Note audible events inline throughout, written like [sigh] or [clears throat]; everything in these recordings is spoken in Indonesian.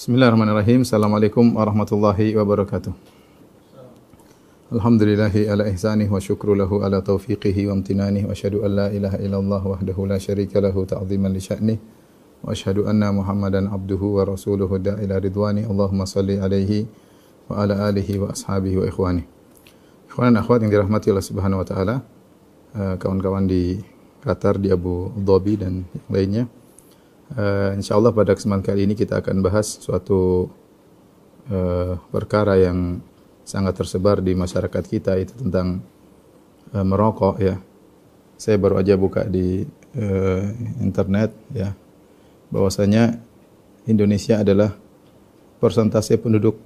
Bismillahirrahmanirrahim. Assalamualaikum warahmatullahi wabarakatuh. Alhamdulillahi ala ihsanih wa syukru lahu ala taufiqihi wa amtinanih wa asyhadu an la ilaha illallah wahdahu la syarika lahu ta'ziman li sya'nih wa asyhadu anna Muhammadan abduhu wa rasuluhu da'ila ridwani. Allahumma salli alaihi wa ala alihi wa ashabihi wa ikhwani. Ikhwan dan akhwat yang dirahmati Allah Subhanahu wa taala, eh, kawan-kawan di Qatar, di Abu Dhabi dan lainnya. Uh, InsyaAllah pada kesempatan kali ini kita akan bahas suatu uh, perkara yang sangat tersebar di masyarakat kita itu tentang uh, merokok ya. Saya baru aja buka di uh, internet ya bahwasanya Indonesia adalah persentase penduduk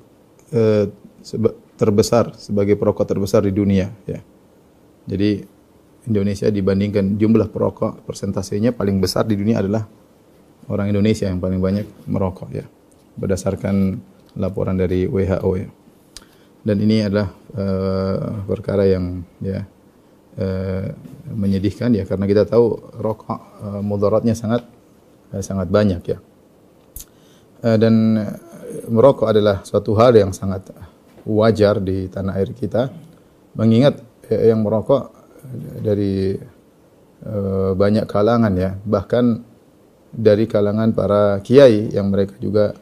uh, seba terbesar sebagai perokok terbesar di dunia ya. Jadi Indonesia dibandingkan jumlah perokok persentasenya paling besar di dunia adalah orang Indonesia yang paling banyak merokok ya. Berdasarkan laporan dari WHO ya. Dan ini adalah uh, perkara yang ya uh, menyedihkan ya. Karena kita tahu rokok uh, mudaratnya sangat uh, sangat banyak ya. Uh, dan merokok adalah suatu hal yang sangat wajar di tanah air kita. Mengingat yang merokok dari banyak kalangan ya. Bahkan dari kalangan para kiai yang mereka juga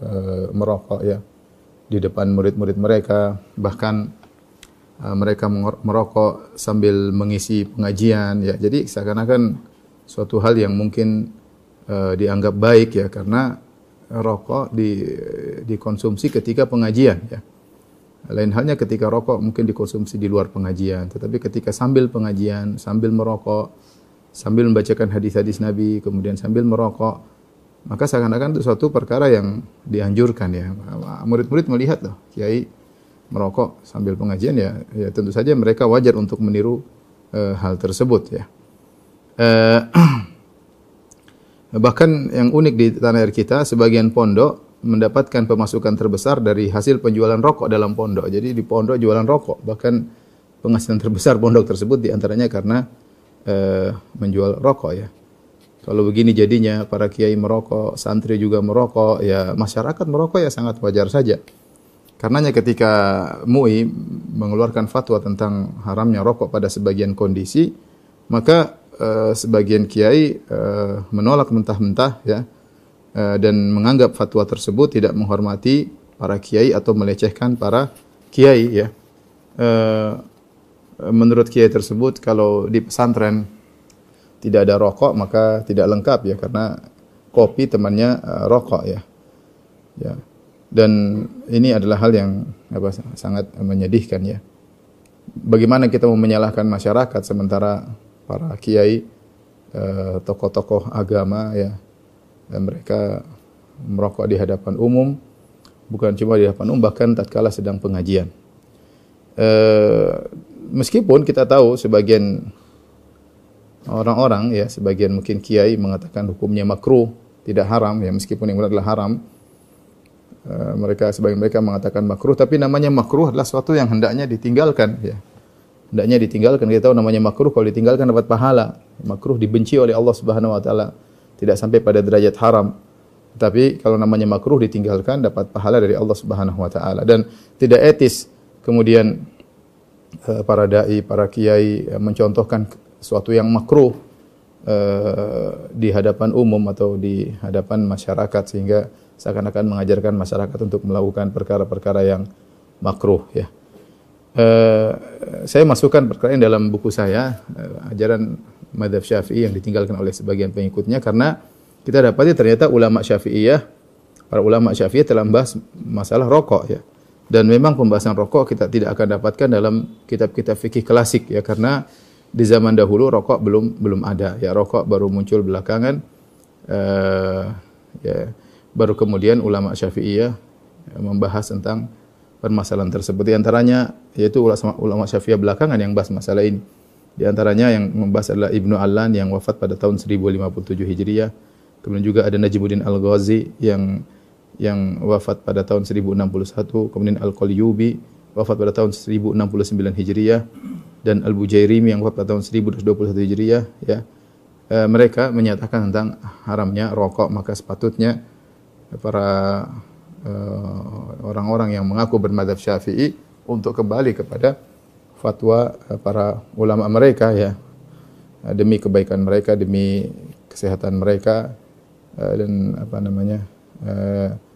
uh, merokok ya di depan murid-murid mereka. Bahkan uh, mereka merokok sambil mengisi pengajian ya. Jadi seakan-akan suatu hal yang mungkin uh, dianggap baik ya karena rokok di dikonsumsi ketika pengajian ya. Lain halnya ketika rokok mungkin dikonsumsi di luar pengajian tetapi ketika sambil pengajian sambil merokok sambil membacakan hadis-hadis Nabi, kemudian sambil merokok, maka seakan-akan itu suatu perkara yang dianjurkan ya. Murid-murid melihat loh, kiai merokok sambil pengajian ya, ya tentu saja mereka wajar untuk meniru uh, hal tersebut ya. Uh, [clears throat] bahkan yang unik di tanah air kita, sebagian pondok mendapatkan pemasukan terbesar dari hasil penjualan rokok dalam pondok. Jadi di pondok jualan rokok, bahkan penghasilan terbesar pondok tersebut di antaranya karena uh, menjual rokok ya. Kalau begini jadinya para kiai merokok, santri juga merokok, ya masyarakat merokok ya sangat wajar saja. Karenanya ketika MUI mengeluarkan fatwa tentang haramnya rokok pada sebagian kondisi, maka uh, sebagian kiai uh, menolak mentah-mentah ya uh, dan menganggap fatwa tersebut tidak menghormati para kiai atau melecehkan para kiai ya. Uh, menurut kiai tersebut kalau di pesantren tidak ada rokok maka tidak lengkap ya karena kopi temannya uh, rokok ya. Ya. Dan ini adalah hal yang apa sangat menyedihkan ya. Bagaimana kita mau menyalahkan masyarakat sementara para kiai eh, tokoh-tokoh agama ya dan mereka merokok di hadapan umum bukan cuma di hadapan umum bahkan tatkala sedang pengajian. Eh, meskipun kita tahu sebagian orang-orang ya, sebagian mungkin kiai mengatakan hukumnya makruh, tidak haram ya, meskipun yang benar adalah haram. Uh, mereka sebagian mereka mengatakan makruh, tapi namanya makruh adalah sesuatu yang hendaknya ditinggalkan ya. Hendaknya ditinggalkan. Kita tahu namanya makruh kalau ditinggalkan dapat pahala. Makruh dibenci oleh Allah Subhanahu wa taala, tidak sampai pada derajat haram. Tapi kalau namanya makruh ditinggalkan dapat pahala dari Allah Subhanahu wa taala dan tidak etis kemudian para dai, para kiai eh, mencontohkan sesuatu yang makruh uh, di hadapan umum atau di hadapan masyarakat sehingga seakan-akan mengajarkan masyarakat untuk melakukan perkara-perkara yang makruh ya. Saya masukkan perkara ini dalam buku saya ajaran madhab syafi'i yang ditinggalkan oleh sebagian pengikutnya karena kita dapati ternyata ulama syafi'iyah para ulama syafi'iyah telah membahas masalah rokok ya dan memang pembahasan rokok kita tidak akan dapatkan dalam kitab-kitab fikih klasik ya karena di zaman dahulu rokok belum belum ada. Ya rokok baru muncul belakangan uh, ya baru kemudian ulama Syafi'iyah ya, membahas tentang permasalahan tersebut. Di antaranya yaitu ulama Syafi'iyah belakangan yang bahas masalah ini. Di antaranya yang membahas adalah Ibnu Allan yang wafat pada tahun 1057 Hijriah. Kemudian juga ada Najmuddin Al-Ghazi yang yang wafat pada tahun 1061, kemudian Al-Qalyubi wafat pada tahun 1069 Hijriah dan Al-Bujairimi yang wafat pada tahun 1221 Hijriah ya. E, mereka menyatakan tentang haramnya rokok maka sepatutnya para uh, orang-orang yang mengaku bermadhab Syafi'i untuk kembali kepada fatwa uh, para ulama mereka ya demi kebaikan mereka demi kesehatan mereka dan apa namanya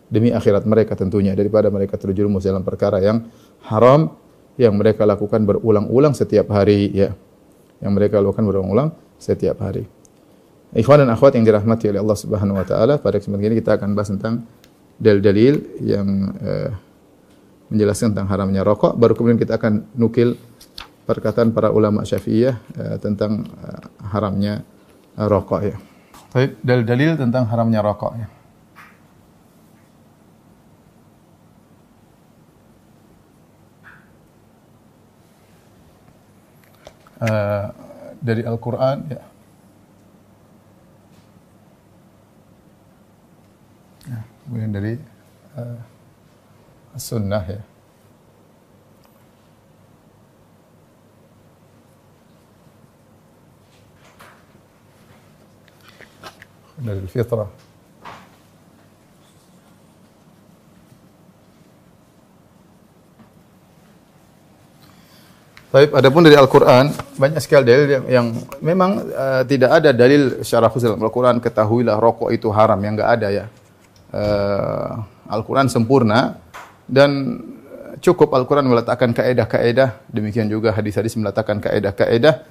demi akhirat mereka tentunya daripada mereka terjerumus dalam perkara yang haram yang mereka lakukan berulang-ulang setiap hari ya yang mereka lakukan berulang-ulang setiap hari. Ikhwan dan akhwat yang dirahmati oleh Allah Subhanahu wa taala, pada kesempatan ini kita akan bahas tentang dalil-dalil yang uh, menjelaskan tentang haramnya rokok, baru kemudian kita akan nukil perkataan para ulama Syafi'iyah uh, tentang uh, haramnya uh, rokok ya. Dalil-dalil tentang haramnya rokok ya. Uh, dari Al-Quran ya. ya kemudian dari uh, sunnah ya dari fitrah Baik, adapun dari Al-Qur'an banyak sekali dalil yang, yang memang uh, tidak ada dalil secara khusus dalam Al-Qur'an ketahuilah rokok itu haram yang enggak ada ya. Uh, Al-Qur'an sempurna dan cukup Al-Qur'an meletakkan kaidah-kaidah demikian juga hadis-hadis meletakkan kaidah-kaidah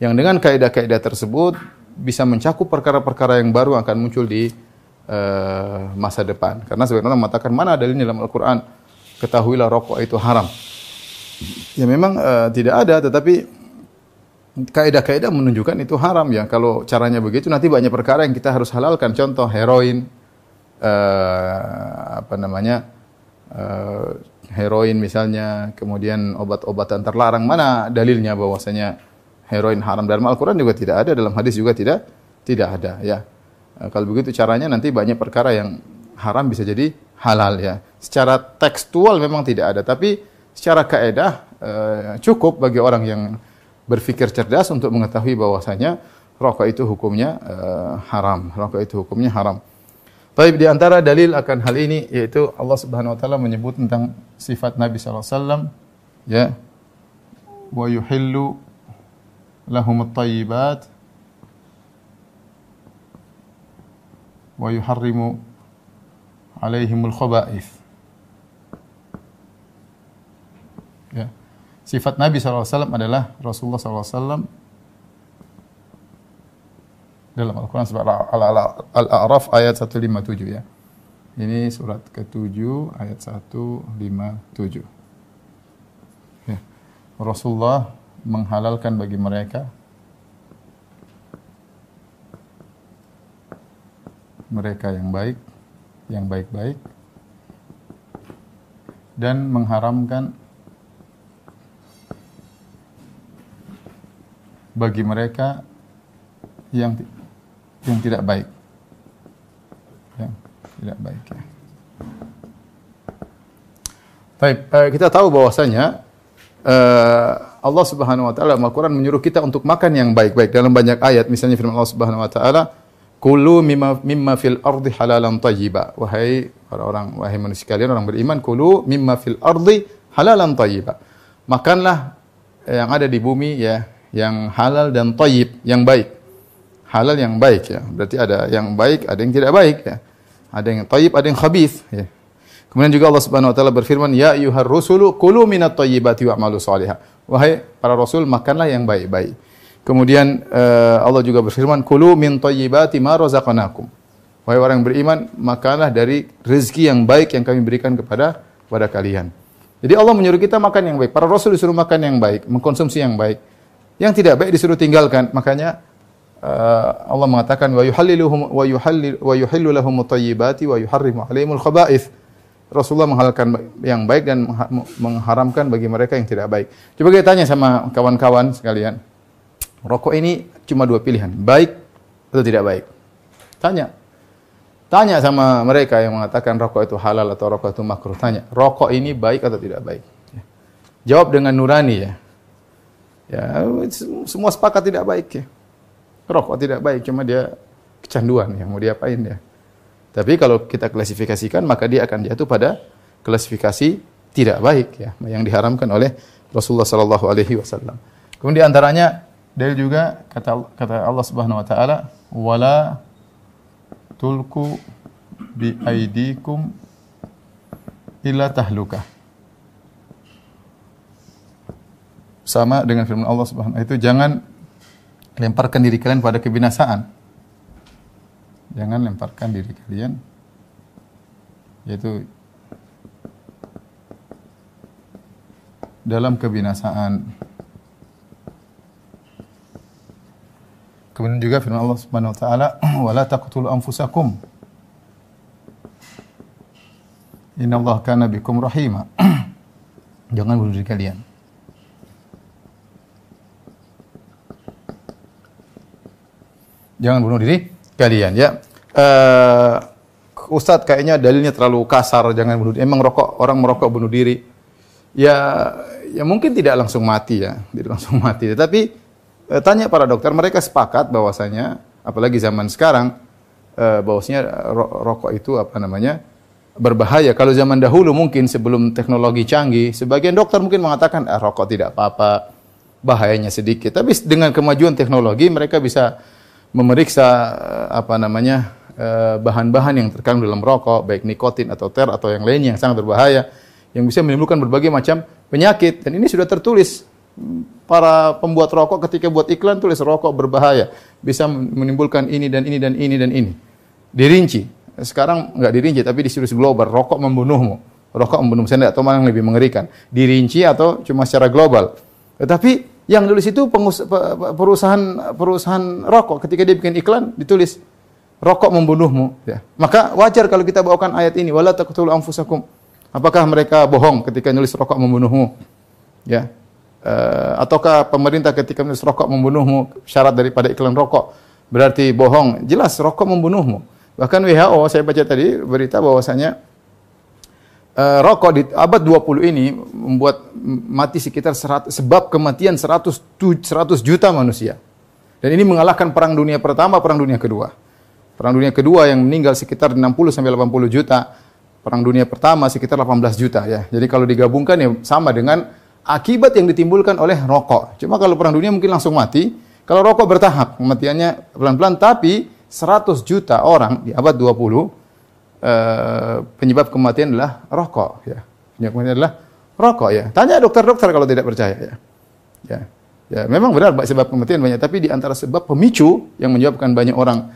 yang dengan kaidah-kaidah tersebut bisa mencakup perkara-perkara yang baru akan muncul di uh, masa depan. Karena sebenarnya mengatakan mana dalilnya dalam Al-Qur'an ketahuilah rokok itu haram. Ya memang uh, tidak ada, tetapi kaidah-kaidah menunjukkan itu haram ya. Kalau caranya begitu nanti banyak perkara yang kita harus halalkan. Contoh heroin, uh, apa namanya, uh, heroin misalnya, kemudian obat-obatan terlarang. Mana dalilnya bahwasanya heroin haram dalam Al-Quran juga tidak ada, dalam hadis juga tidak tidak ada ya. Kalau begitu caranya nanti banyak perkara yang haram bisa jadi halal ya. Secara tekstual memang tidak ada, tapi secara kaedah uh, cukup bagi orang yang berpikir cerdas untuk mengetahui bahwasanya rokok itu hukumnya uh, haram. Rokok itu hukumnya haram. Tapi di antara dalil akan hal ini yaitu Allah Subhanahu wa taala menyebut tentang sifat Nabi sallallahu alaihi wasallam ya wa yuhillu lahum at-tayyibat wa yuharrimu alaihimul khaba'ith Ya. Sifat Nabi SAW adalah Rasulullah SAW dalam Al-Quran surat Al-A'raf ayat 157 ya. Ini surat ke-7 ayat 157. Ya. Rasulullah menghalalkan bagi mereka mereka yang baik, yang baik-baik dan mengharamkan bagi mereka yang yang tidak baik. Yang tidak baik ya. Baik, uh, kita tahu bahwasanya uh, Allah Subhanahu wa taala Al-Qur'an menyuruh kita untuk makan yang baik-baik dalam banyak ayat misalnya firman Allah Subhanahu wa taala Kulu mimma, mimma fil ardi halalan tayyiba. Wahai orang-orang, wahai manusia sekalian, orang beriman, kulu mimma fil ardi halalan tayyiba. Makanlah yang ada di bumi ya yang halal dan tayyib, yang baik. Halal yang baik ya. Berarti ada yang baik, ada yang tidak baik ya. Ada yang tayyib, ada yang khabith ya. Kemudian juga Allah Subhanahu wa taala berfirman, "Ya ayyuhar rusulu kulu minat thayyibati wa'malu salihah." Wahai para rasul, makanlah yang baik-baik. Kemudian uh, Allah juga berfirman, "Kulu min thayyibati ma razaqnakum." Wahai orang beriman, makanlah dari rezeki yang baik yang kami berikan kepada kepada kalian. Jadi Allah menyuruh kita makan yang baik. Para rasul disuruh makan yang baik, mengkonsumsi yang baik. Yang tidak baik disuruh tinggalkan. Makanya uh, Allah mengatakan wa yuhalliluhum wa yuhallil wa yuhillu lahum at-tayyibati wa yuharrimu alaihimul khaba'ith. Rasulullah menghalalkan yang baik dan mengharamkan bagi mereka yang tidak baik. Coba kita tanya sama kawan-kawan sekalian. Rokok ini cuma dua pilihan, baik atau tidak baik. Tanya. Tanya sama mereka yang mengatakan rokok itu halal atau rokok itu makruh. Tanya, rokok ini baik atau tidak baik? Jawab dengan nurani ya. Ya, semua sepakat tidak baik ya. Rokok tidak baik, cuma dia kecanduan ya, mau diapain ya. Tapi kalau kita klasifikasikan maka dia akan jatuh pada klasifikasi tidak baik ya yang diharamkan oleh Rasulullah sallallahu alaihi wasallam. Kemudian di antaranya dari juga kata kata Allah Subhanahu wa taala wala tulku bi aidikum ila tahlukah. Sama dengan firman Allah Subhanahu itu jangan lemparkan diri kalian pada kebinasaan. Jangan lemparkan diri kalian yaitu dalam kebinasaan. Kemudian juga firman Allah Subhanahu wa taala, [clears throat] "Wala taqtulu anfusakum." Inna Allah kana bikum rahima. [clears throat] Jangan bunuh diri kalian. Jangan bunuh diri kalian ya. Uh, Ustadz kayaknya dalilnya terlalu kasar, jangan bunuh diri. Emang rokok orang merokok bunuh diri. Ya ya mungkin tidak langsung mati ya, tidak langsung [laughs] mati. Tetapi uh, tanya para dokter, mereka sepakat bahwasanya apalagi zaman sekarang uh, bahwasanya rokok itu apa namanya? berbahaya. Kalau zaman dahulu mungkin sebelum teknologi canggih, sebagian dokter mungkin mengatakan ah, rokok tidak apa-apa, bahayanya sedikit. Tapi dengan kemajuan teknologi mereka bisa memeriksa eh, apa namanya eh, bahan-bahan yang terkandung dalam rokok, baik nikotin atau ter atau yang lainnya yang sangat berbahaya, yang bisa menimbulkan berbagai macam penyakit. Dan ini sudah tertulis para pembuat rokok ketika buat iklan tulis rokok berbahaya, bisa menimbulkan ini dan ini dan ini dan ini. Dirinci. Sekarang nggak dirinci tapi disuruh global, rokok membunuhmu. Rokok membunuh saya tidak tahu mana yang lebih mengerikan. Dirinci atau cuma secara global. Tetapi yang nulis itu perusahaan perusahaan rokok ketika dia bikin iklan ditulis rokok membunuhmu ya. Maka wajar kalau kita bawakan ayat ini wala anfusakum. Apakah mereka bohong ketika nulis rokok membunuhmu? Ya. Uh, ataukah pemerintah ketika nulis rokok membunuhmu syarat daripada iklan rokok berarti bohong? Jelas rokok membunuhmu. Bahkan WHO saya baca tadi berita bahwasanya uh, rokok di abad 20 ini membuat mati sekitar 100, sebab kematian 100, 100 juta manusia. Dan ini mengalahkan perang dunia pertama, perang dunia kedua. Perang dunia kedua yang meninggal sekitar 60 sampai 80 juta. Perang dunia pertama sekitar 18 juta ya. Jadi kalau digabungkan ya sama dengan akibat yang ditimbulkan oleh rokok. Cuma kalau perang dunia mungkin langsung mati. Kalau rokok bertahap, kematiannya pelan-pelan tapi 100 juta orang di abad 20 Eh, penyebab kematian adalah rokok ya. Penyebab kematian adalah rokok ya. Tanya dokter-dokter kalau tidak percaya ya. Ya. Ya, memang benar sebab kematian banyak, tapi di antara sebab pemicu yang menyebabkan banyak orang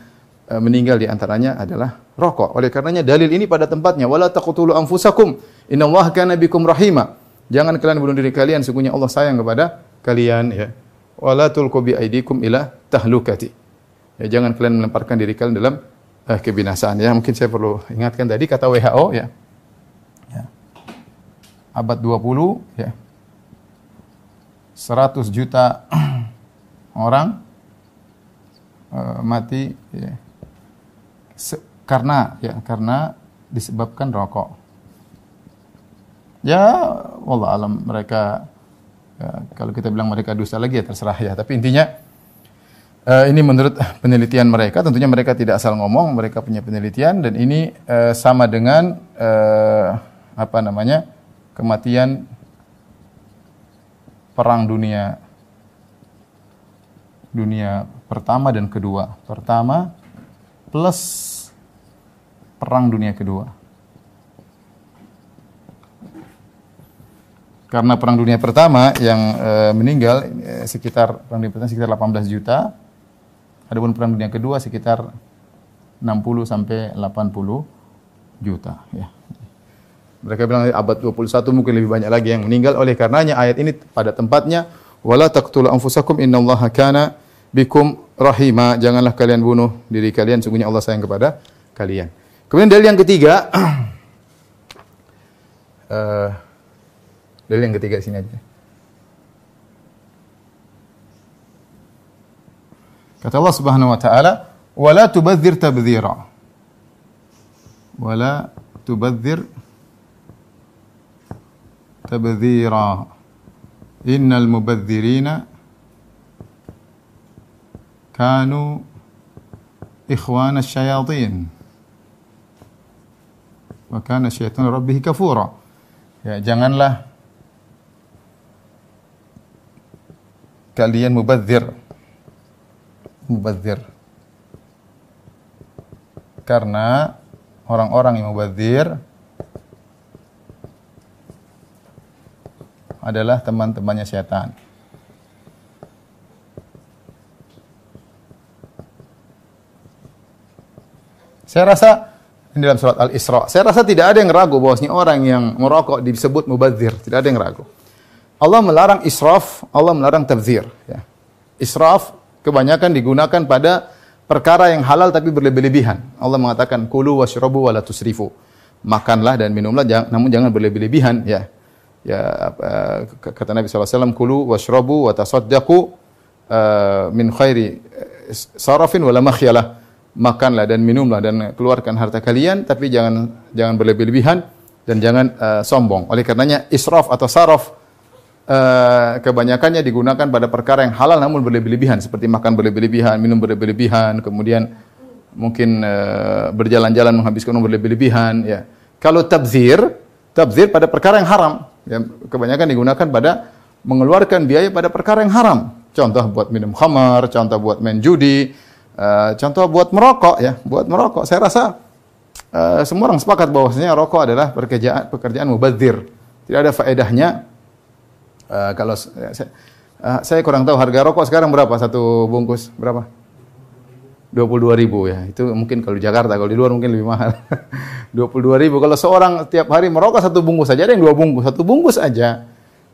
uh, meninggal di antaranya adalah rokok. Oleh karenanya dalil ini pada tempatnya wala taqtulu anfusakum innallaha kana bikum rahima. Jangan kalian bunuh diri kalian, sungguhnya Allah sayang kepada kalian ya. Wala tulqu bi aidikum ila tahlukati. Ya, jangan kalian melemparkan diri kalian dalam eh, kebinasaan ya. Mungkin saya perlu ingatkan tadi kata WHO ya. ya. Abad 20 ya. 100 juta [clears throat] orang uh, mati ya. Se karena ya karena disebabkan rokok. Ya, wallah alam mereka ya, kalau kita bilang mereka dusta lagi ya terserah ya. Tapi intinya Uh, ini menurut penelitian mereka, tentunya mereka tidak asal ngomong, mereka punya penelitian dan ini uh, sama dengan uh, apa namanya kematian perang dunia dunia pertama dan kedua. Pertama plus perang dunia kedua. Karena perang dunia pertama yang uh, meninggal sekitar perang dunia pertama sekitar 18 juta, Adapun perang dunia kedua sekitar 60 sampai 80 juta ya. Mereka bilang abad 21 mungkin lebih banyak lagi yang meninggal oleh karenanya ayat ini pada tempatnya wala taqtulu anfusakum innallaha kana bikum rahima janganlah kalian bunuh diri kalian sungguhnya Allah sayang kepada kalian. Kemudian dalil yang ketiga uh, [clears throat] dalil yang ketiga sini aja. Kata Allah Subhanahu wa taala, "Wa la tubadzir tabdzira." Wa la tubadzir tabdzira. Innal mubadzirina kanu ikhwana syayatin. Wa kana syaitanu rabbih kafura. Ya, janganlah kalian mubadzir. Mubadzir. Karena orang-orang yang mubadzir adalah teman-temannya setan. Saya rasa ini dalam surat Al-Isra. Saya rasa tidak ada yang ragu bahwasanya orang yang merokok disebut mubadzir, tidak ada yang ragu. Allah melarang israf, Allah melarang tabzir, ya. Israf kebanyakan digunakan pada perkara yang halal tapi berlebih-lebihan. Allah mengatakan kulu washrabu wala tusrifu. Makanlah dan minumlah namun jangan berlebih-lebihan, ya. Ya kata Nabi SAW, kulu washrabu wa tasaddaqu uh, min khairi eh, sarafin wala makhyalah makanlah dan minumlah dan keluarkan harta kalian tapi jangan jangan berlebih-lebihan dan jangan uh, sombong. Oleh karenanya israf atau saraf uh, kebanyakannya digunakan pada perkara yang halal namun berlebih-lebihan seperti makan berlebih-lebihan, minum berlebih-lebihan, kemudian mungkin uh, berjalan-jalan menghabiskan uang berlebih-lebihan ya. Kalau tabzir, tabzir pada perkara yang haram. Ya, kebanyakan digunakan pada mengeluarkan biaya pada perkara yang haram. Contoh buat minum khamar, contoh buat main judi, Uh, contoh buat merokok ya, buat merokok. Saya rasa semua orang sepakat bahwasanya rokok adalah pekerjaan pekerjaan mubazir. Tidak ada faedahnya. Uh, kalau saya, uh, saya kurang tahu harga rokok sekarang berapa satu bungkus berapa? 22 ribu ya. Itu mungkin kalau di Jakarta, kalau di luar mungkin lebih mahal. [laughs] 22 ribu. Kalau seorang tiap hari merokok satu bungkus saja, ada yang dua bungkus. Satu bungkus aja.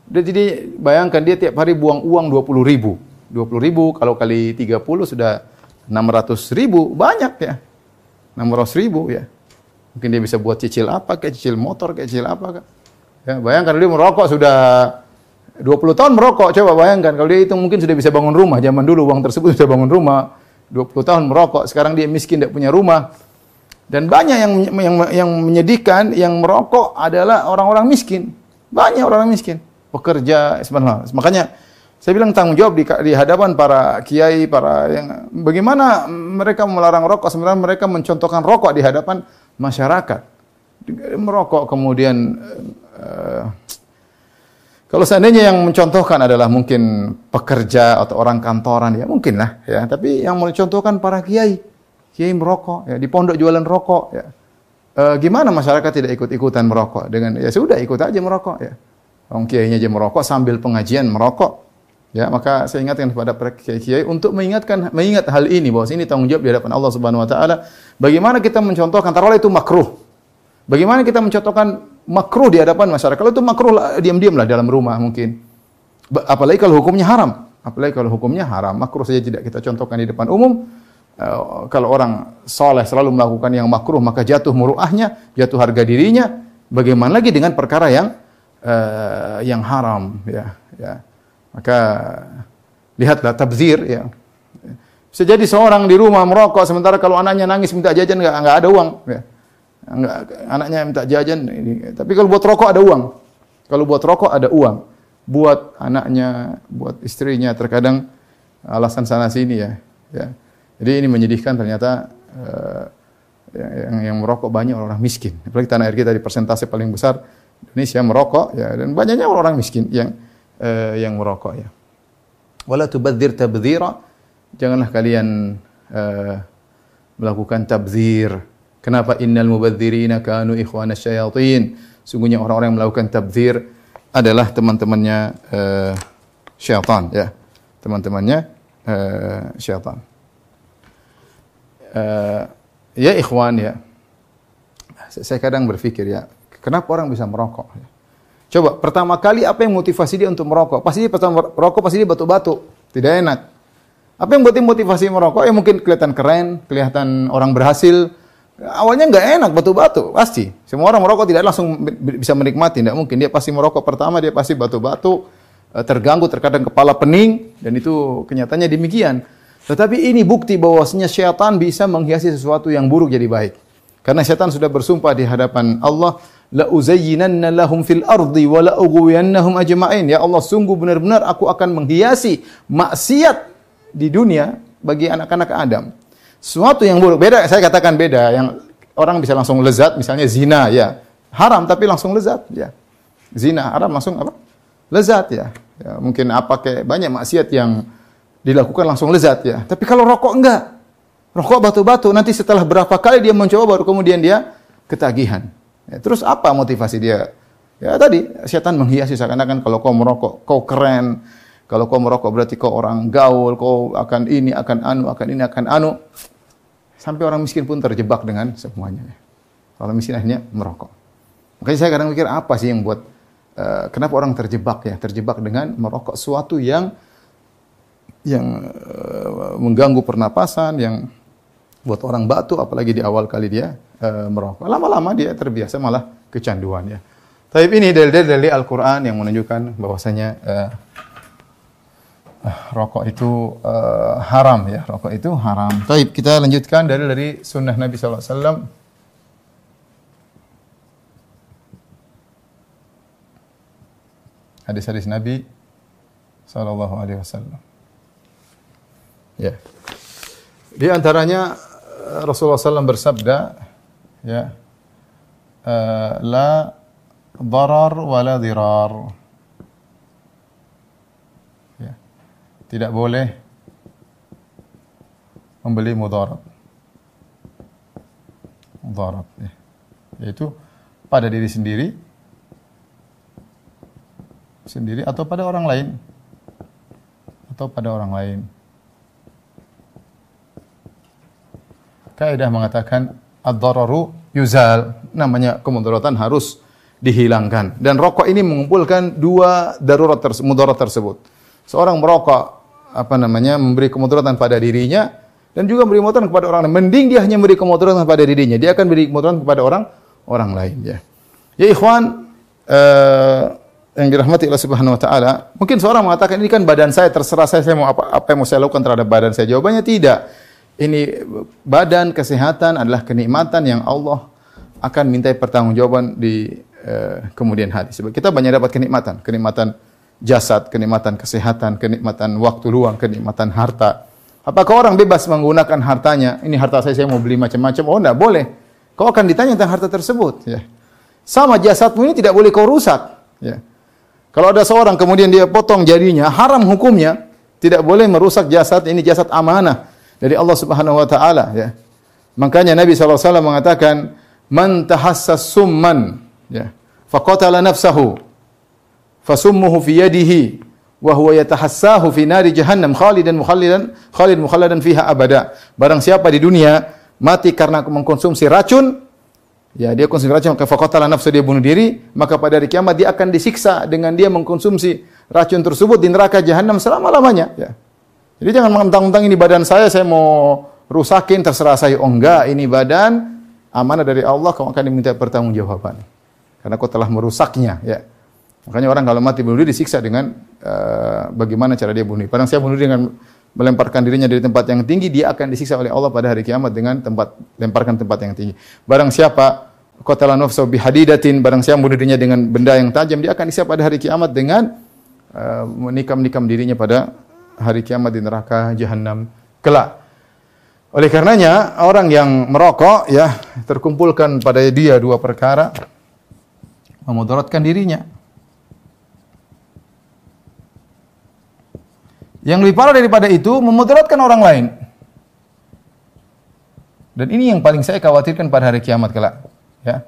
Jadi bayangkan dia tiap hari buang uang 20 ribu. 20 ribu kalau kali 30 sudah 600 ribu, banyak ya. 600 ribu ya. Mungkin dia bisa buat cicil apa, kayak cicil motor, kayak cicil apa. Kak. Ya, bayangkan dia merokok sudah 20 tahun merokok, coba bayangkan. Kalau dia itu mungkin sudah bisa bangun rumah. Zaman dulu uang tersebut sudah bangun rumah. 20 tahun merokok, sekarang dia miskin, tidak punya rumah. Dan banyak yang yang yang menyedihkan, yang merokok adalah orang-orang miskin. Banyak orang miskin. Pekerja, sebenarnya. Makanya saya bilang tanggung jawab di, di hadapan para kiai, para yang bagaimana mereka melarang rokok sebenarnya mereka mencontohkan rokok di hadapan masyarakat. Merokok kemudian uh, kalau seandainya yang mencontohkan adalah mungkin pekerja atau orang kantoran ya mungkin lah ya, tapi yang mencontohkan para kiai, kiai merokok ya di pondok jualan rokok ya. Uh, gimana masyarakat tidak ikut-ikutan merokok dengan ya sudah ikut aja merokok ya. Orang kiainya aja merokok sambil pengajian merokok Ya, maka saya ingatkan kepada para kiai-kiai untuk mengingatkan mengingat hal ini bahwa ini tanggung jawab di hadapan Allah Subhanahu wa taala. Bagaimana kita mencontohkan taruhlah itu makruh. Bagaimana kita mencontohkan makruh di hadapan masyarakat? Kalau itu makruh diam-diam lah dalam rumah mungkin. Apalagi kalau hukumnya haram. Apalagi kalau hukumnya haram, makruh saja tidak kita contohkan di depan umum. Uh, kalau orang soleh selalu melakukan yang makruh maka jatuh muruahnya, jatuh harga dirinya. Bagaimana lagi dengan perkara yang uh, yang haram ya, ya. Maka lihatlah tabzir ya. Bisa jadi seorang di rumah merokok sementara kalau anaknya nangis minta jajan enggak enggak ada uang ya. Enggak, anaknya minta jajan ini. Tapi kalau buat rokok ada uang. Kalau buat rokok ada uang. Buat anaknya, buat istrinya terkadang alasan sana sini ya. ya. Jadi ini menyedihkan ternyata uh, yang, yang merokok banyak orang, -orang miskin. Apalagi tanah air kita di persentase paling besar Indonesia merokok ya dan banyaknya orang, -orang miskin yang uh, yang merokok ya. Wala tubadzir tabdzira. Janganlah kalian uh, melakukan tabzir. Kenapa innal mubadzirina kanu ikhwana syayatin? Sungguhnya orang-orang yang melakukan tabzir adalah teman-temannya uh, syaitan ya. Teman-temannya uh, syaitan. Uh, ya ikhwan ya. Saya kadang berpikir ya, kenapa orang bisa merokok? Ya? Coba pertama kali apa yang motivasi dia untuk merokok? Pasti dia pertama merokok pasti dia batuk-batuk, tidak enak. Apa yang buat dia motivasi merokok? Ya mungkin kelihatan keren, kelihatan orang berhasil. Awalnya nggak enak batuk-batuk, pasti. Semua orang merokok tidak langsung bisa menikmati, tidak mungkin. Dia pasti merokok pertama dia pasti batuk-batuk, eh, terganggu, terkadang kepala pening dan itu kenyataannya demikian. Tetapi ini bukti bahwasanya syaitan bisa menghiasi sesuatu yang buruk jadi baik. Karena syaitan sudah bersumpah di hadapan Allah, la uzayyinanna lahum fil ardi wa la ughwiyannahum ajma'in. Ya Allah, sungguh benar-benar aku akan menghiasi maksiat di dunia bagi anak-anak Adam. Sesuatu yang buruk. Beda, saya katakan beda. Yang orang bisa langsung lezat, misalnya zina ya. Haram tapi langsung lezat ya. Zina haram langsung apa? Lezat ya. ya mungkin apa kayak banyak maksiat yang dilakukan langsung lezat ya. Tapi kalau rokok enggak. Rokok batu-batu nanti setelah berapa kali dia mencoba baru kemudian dia ketagihan. Ya, terus apa motivasi dia? Ya tadi setan menghiasi seakan-akan kalau kau merokok kau keren. Kalau kau merokok berarti kau orang gaul, kau akan ini, akan anu, akan ini, akan anu. Sampai orang miskin pun terjebak dengan semuanya. Kalau miskin akhirnya merokok. Makanya saya kadang mikir apa sih yang buat uh, kenapa orang terjebak ya? Terjebak dengan merokok sesuatu yang yang uh, mengganggu pernapasan, yang buat orang batu apalagi di awal kali dia uh, merokok. Lama-lama dia terbiasa malah kecanduan ya. Tapi ini dalil-dalil dari Al-Qur'an yang menunjukkan bahwasanya uh, rokok itu uh, haram ya, rokok itu haram. Tapi kita lanjutkan dari dari sunnah Nabi wasallam. Hadis-hadis Nabi sallallahu alaihi wasallam. Ya. Di antaranya Rasulullah SAW bersabda, ya, uh, la darar wa la dirar. Ya. Tidak boleh membeli mudarat. Mudarat, ya. Yaitu pada diri sendiri, sendiri atau pada orang lain, atau pada orang lain. kaidah mengatakan ad-dararu yuzal. Namanya kemudaratan harus dihilangkan. Dan rokok ini mengumpulkan dua darurat terse mudarat tersebut. Seorang merokok apa namanya memberi kemudaratan pada dirinya dan juga memberi kemudaratan kepada orang lain. Mending dia hanya memberi kemudaratan pada dirinya. Dia akan beri kemudaratan kepada orang orang lain ya. Ya ikhwan uh, yang dirahmati Allah Subhanahu wa taala, mungkin seorang mengatakan ini kan badan saya terserah saya saya mau apa apa yang mau saya lakukan terhadap badan saya. Jawabannya tidak ini badan kesehatan adalah kenikmatan yang Allah akan minta pertanggungjawaban di uh, kemudian hari. Sebab kita banyak dapat kenikmatan, kenikmatan jasad, kenikmatan kesehatan, kenikmatan waktu luang, kenikmatan harta. Apakah orang bebas menggunakan hartanya? Ini harta saya, saya mau beli macam-macam. Oh, enggak boleh. Kau akan ditanya tentang harta tersebut. Ya. Sama jasadmu ini tidak boleh kau rusak. Ya. Kalau ada seorang kemudian dia potong jadinya, haram hukumnya. Tidak boleh merusak jasad, ini jasad amanah dari Allah Subhanahu wa taala ya. Makanya Nabi SAW mengatakan man tahassas summan ya faqatala nafsahu fasummuhu fi yadihi wa huwa yatahassahu fi nari jahannam khalidan mukhallidan khalid mukhalladan fiha abada. Barang siapa di dunia mati karena mengkonsumsi racun Ya, dia konsumsi racun, maka faqatala nafsu dia bunuh diri, maka pada hari kiamat dia akan disiksa dengan dia mengkonsumsi racun tersebut di neraka jahanam selama-lamanya, ya. Jadi jangan mentang-mentang ini badan saya, saya mau rusakin, terserah saya. Oh enggak, ini badan amanah dari Allah, kamu akan diminta pertanggungjawaban. Karena kau telah merusaknya, ya. Makanya orang kalau mati bunuh diri disiksa dengan uh, bagaimana cara dia bunuh. Padahal saya bunuh diri dengan melemparkan dirinya dari tempat yang tinggi, dia akan disiksa oleh Allah pada hari kiamat dengan tempat lemparkan tempat yang tinggi. Barang siapa qatala nafsu bihadidatin, barang siapa bunuh dirinya dengan benda yang tajam, dia akan disiksa pada hari kiamat dengan uh, menikam-nikam dirinya pada hari kiamat di neraka jahanam kelak. Oleh karenanya orang yang merokok ya terkumpulkan pada dia dua perkara memudaratkan dirinya. Yang lebih parah daripada itu memudaratkan orang lain. Dan ini yang paling saya khawatirkan pada hari kiamat kelak. Ya.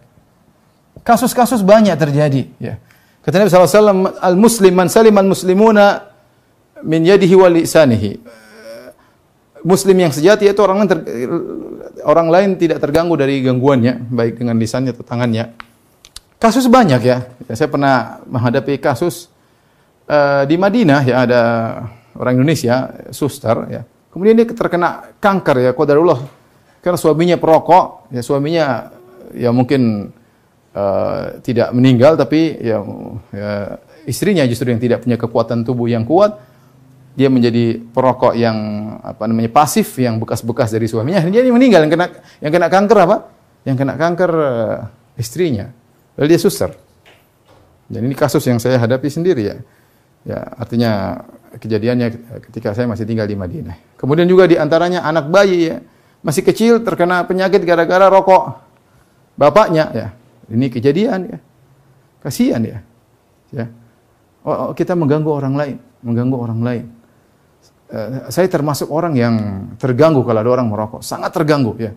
Kasus-kasus banyak terjadi. Ya. Kata Nabi SAW, Al-Muslim man saliman muslimuna min yadihi wa lisanihi. Muslim yang sejati itu orang lain orang lain tidak terganggu dari gangguannya, baik dengan lisannya atau tangannya. Kasus banyak ya. ya saya pernah menghadapi kasus uh, di Madinah ya ada orang Indonesia, suster ya. Kemudian dia terkena kanker ya, qadarullah. Karena suaminya perokok, ya suaminya ya mungkin uh, tidak meninggal tapi ya, ya istrinya justru yang tidak punya kekuatan tubuh yang kuat. Dia menjadi perokok yang apa namanya pasif yang bekas-bekas dari suaminya. Dia meninggal yang kena yang kena kanker apa? Yang kena kanker uh, istrinya. Lalu dia suster. Dan ini kasus yang saya hadapi sendiri ya. Ya artinya kejadiannya ketika saya masih tinggal di Madinah kemudian juga di antaranya anak bayi ya masih kecil terkena penyakit gara-gara rokok bapaknya ya. Ini kejadian ya. Kasihan ya. Ya. Oh, oh, kita mengganggu orang lain, mengganggu orang lain. Uh, saya termasuk orang yang terganggu kalau ada orang merokok, sangat terganggu ya.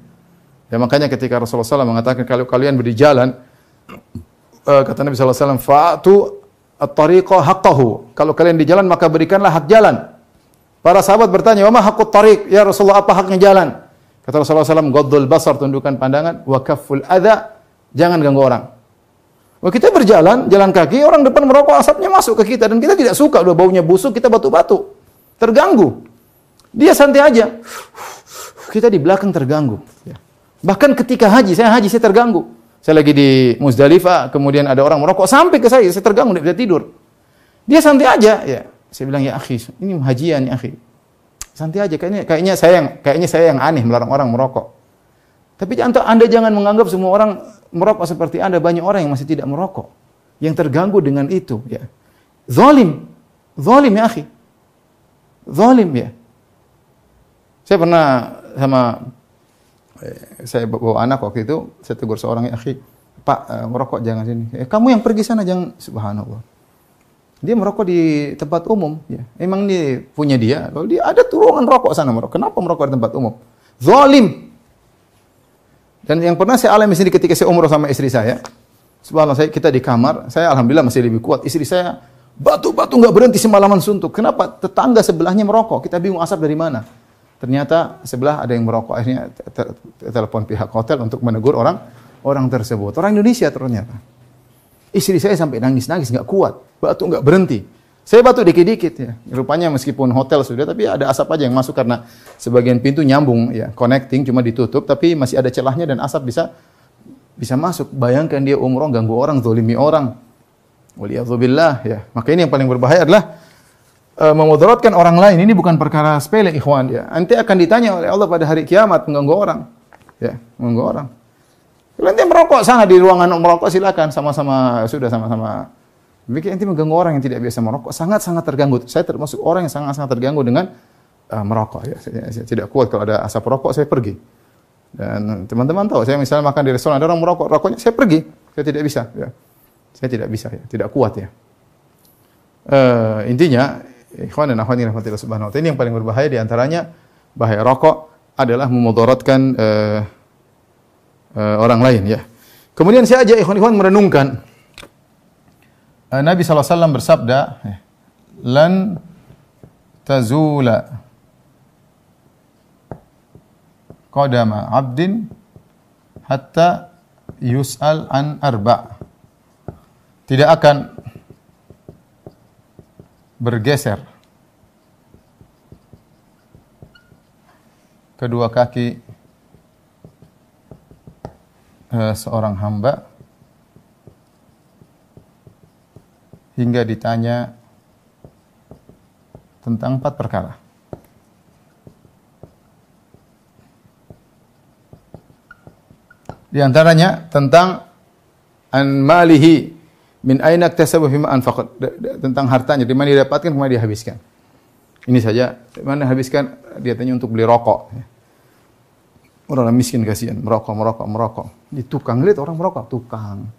Ya makanya ketika Rasulullah SAW mengatakan kalau kalian berjalan, uh, kata Nabi SAW, fa'atu at-tariqa haqqahu. Kalau kalian di jalan maka berikanlah hak jalan. Para sahabat bertanya, "Wa ma haqqut tariq?" Ya Rasulullah, apa haknya jalan? Kata Rasulullah SAW, "Ghaddul basar, tundukkan pandangan, wa kafful adza, jangan ganggu orang." Wah, kita berjalan, jalan kaki, orang depan merokok, asapnya masuk ke kita dan kita tidak suka, udah baunya busuk, kita batu-batu. Terganggu. Dia santai aja. Kita di belakang terganggu. Ya. Bahkan ketika haji, saya haji, saya terganggu. Saya lagi di Muzdalifah, kemudian ada orang merokok sampai ke saya, saya terganggu, tidak bisa tidur. Dia santai aja, ya. Saya bilang ya akhi, ini hajian ya akhi. Santai aja, kayaknya kayaknya saya yang kayaknya saya yang aneh melarang orang merokok. Tapi Anda jangan menganggap semua orang merokok seperti Anda, banyak orang yang masih tidak merokok. Yang terganggu dengan itu, ya. Zalim. Zalim ya akhi. Zalim ya. Saya pernah sama saya bawa anak waktu itu, saya tegur seorang ya, akhi, Pak, merokok jangan sini. Eh, kamu yang pergi sana jangan, subhanallah. Dia merokok di tempat umum, ya. Emang dia punya dia, kalau dia ada turunan rokok sana merokok. Kenapa merokok di tempat umum? Zalim. Dan yang pernah saya alami sendiri ketika saya umroh sama istri saya, subhanallah saya kita di kamar, saya alhamdulillah masih lebih kuat. Istri saya batu-batu nggak berhenti semalaman suntuk. Kenapa? Tetangga sebelahnya merokok. Kita bingung asap dari mana. Ternyata sebelah ada yang merokok. Akhirnya telepon pihak hotel untuk menegur orang orang tersebut. Orang Indonesia ternyata. Istri saya sampai nangis-nangis, nggak kuat. Batuk nggak berhenti. Saya batuk dikit-dikit ya. Rupanya meskipun hotel sudah, tapi ada asap aja yang masuk karena sebagian pintu nyambung ya, connecting cuma ditutup, tapi masih ada celahnya dan asap bisa bisa masuk. Bayangkan dia umroh ganggu orang, zolimi orang. Waliyadzubillah ya. Maka ini yang paling berbahaya adalah memudaratkan orang lain ini bukan perkara sepele ikhwan ya. Nanti akan ditanya oleh Allah pada hari kiamat mengganggu orang. Ya, mengganggu orang. Nanti merokok sana di ruangan merokok silakan sama-sama sudah sama-sama. Bikin nanti mengganggu orang yang tidak biasa merokok sangat-sangat terganggu. Saya termasuk orang yang sangat-sangat terganggu dengan uh, merokok ya. Saya, saya tidak kuat kalau ada asap rokok saya pergi. Dan teman-teman tahu saya misalnya makan di restoran ada orang merokok, rokoknya saya pergi. Saya tidak bisa ya. Saya tidak bisa ya, tidak kuat ya. Uh, intinya Ikhwan dan akhwat rahmatillah subhanahu wa ta'ala. Ini yang paling berbahaya di antaranya bahaya rokok adalah memudaratkan uh, uh, orang lain ya. Kemudian saya ajak ikhwan-ikhwan merenungkan uh, Nabi SAW bersabda lan tazula qadama abdin hatta yus'al an arba' tidak akan bergeser. Kedua kaki uh, seorang hamba hingga ditanya tentang empat perkara. Di antaranya tentang an malihi Min aina iktasabu fima anfaqat tentang hartanya, di mana dia dapatkan, ke mana dia habiskan. Ini saja, di mana habiskan dia tanya untuk beli rokok. Orang miskin kasihan, merokok, merokok, merokok. Di tukang lihat orang merokok, tukang.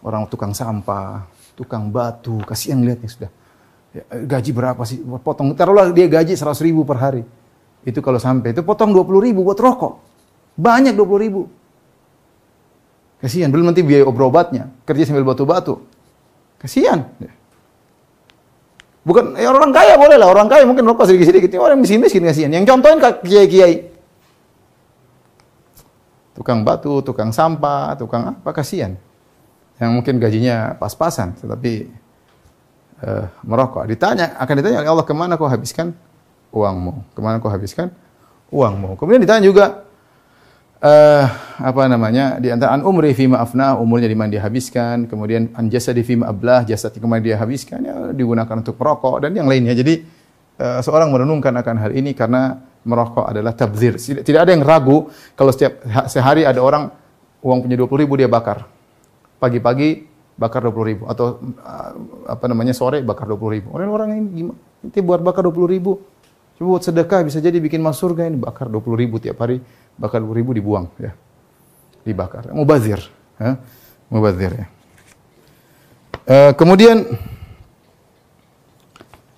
Orang tukang sampah, tukang batu, kasihan lihatnya sudah. Ya, gaji berapa sih? Potong, taruhlah dia gaji 100 ribu per hari. Itu kalau sampai, itu potong 20 ribu buat rokok. Banyak 20 ribu. Kasihan, belum nanti biaya obat-obatnya. Kerja sambil batu-batu. Kasihan. Bukan ya orang kaya boleh lah, orang kaya mungkin rokok sedikit-sedikit. Orang miskin-miskin kasihan. Yang contohin kiai-kiai. Tukang batu, tukang sampah, tukang apa kasihan. Yang mungkin gajinya pas-pasan, tetapi uh, merokok. Ditanya, akan ditanya oleh Allah ke mana kau habiskan uangmu? Ke mana kau habiskan uangmu? Kemudian ditanya juga, uh, apa namanya? Di antara an umri fi ma'afna umurnya di mana dia habiskan kemudian an jasadi fi ma'ablah jasad di mana dia habiskan ya digunakan untuk merokok dan yang lainnya. Jadi uh, seorang merenungkan akan hal ini karena merokok adalah tabzir. Tidak ada yang ragu kalau setiap sehari ada orang uang punya 20 ribu dia bakar. Pagi-pagi bakar 20 ribu atau uh, apa namanya sore bakar 20 ribu. Orang orang ini gimana? Nanti buat bakar 20 ribu coba buat sedekah bisa jadi bikin masuk surga ini bakar 20 ribu tiap hari bakal ribu dibuang ya. dibakar. Mubazir, ya. Mubazir ya. Uh, kemudian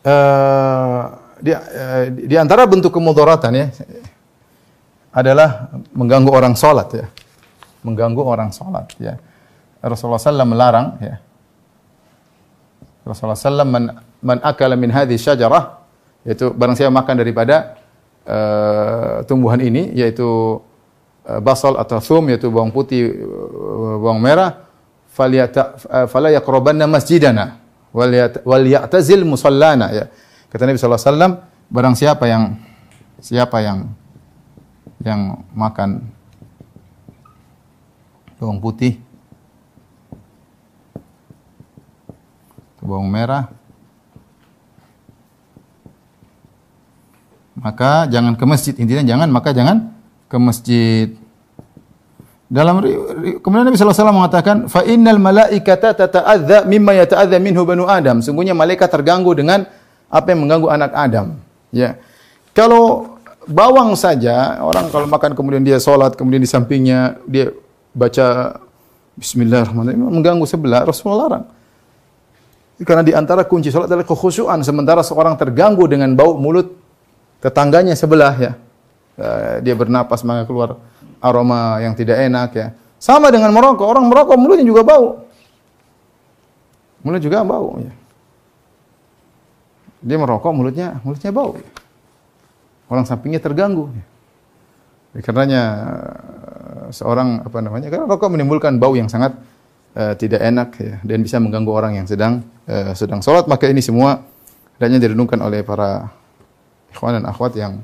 uh, di, uh, di antara bentuk kemudaratan ya adalah mengganggu orang salat ya. Mengganggu orang salat ya. Rasulullah SAW melarang ya. Rasulullah SAW man, man akala min hadhi syajarah yaitu barang siapa makan daripada uh, tumbuhan ini yaitu uh, basal atau thum yaitu bawang putih uh, bawang merah falyata uh, fala yaqrabanna masjidana wal ya'tazil musallana ya. Kata Nabi sallallahu alaihi wasallam barang siapa yang siapa yang yang makan bawang putih bawang merah maka jangan ke masjid. Intinya jangan maka jangan ke masjid. Dalam kemudian Nabi wasallam mengatakan fa innal malaikata tata'adza mimma yata'adza minhu banu Adam. Sungguhnya malaikat terganggu dengan apa yang mengganggu anak Adam. Ya. Kalau bawang saja orang kalau makan kemudian dia sholat kemudian di sampingnya dia baca Bismillahirrahmanirrahim mengganggu sebelah Rasulullah larang. Karena di antara kunci salat adalah kekhusyuan. Sementara seorang terganggu dengan bau mulut tetangganya sebelah ya. Uh, dia bernapas maka keluar aroma yang tidak enak ya. Sama dengan merokok, orang merokok mulutnya juga bau. Mulut juga bau ya. Dia merokok mulutnya mulutnya bau. Ya. Orang sampingnya terganggu. Ya. Karenanya uh, seorang apa namanya? Karena rokok menimbulkan bau yang sangat uh, tidak enak ya, dan bisa mengganggu orang yang sedang uh, sedang sholat maka ini semua hendaknya direnungkan oleh para ikhwan dan akhwat yang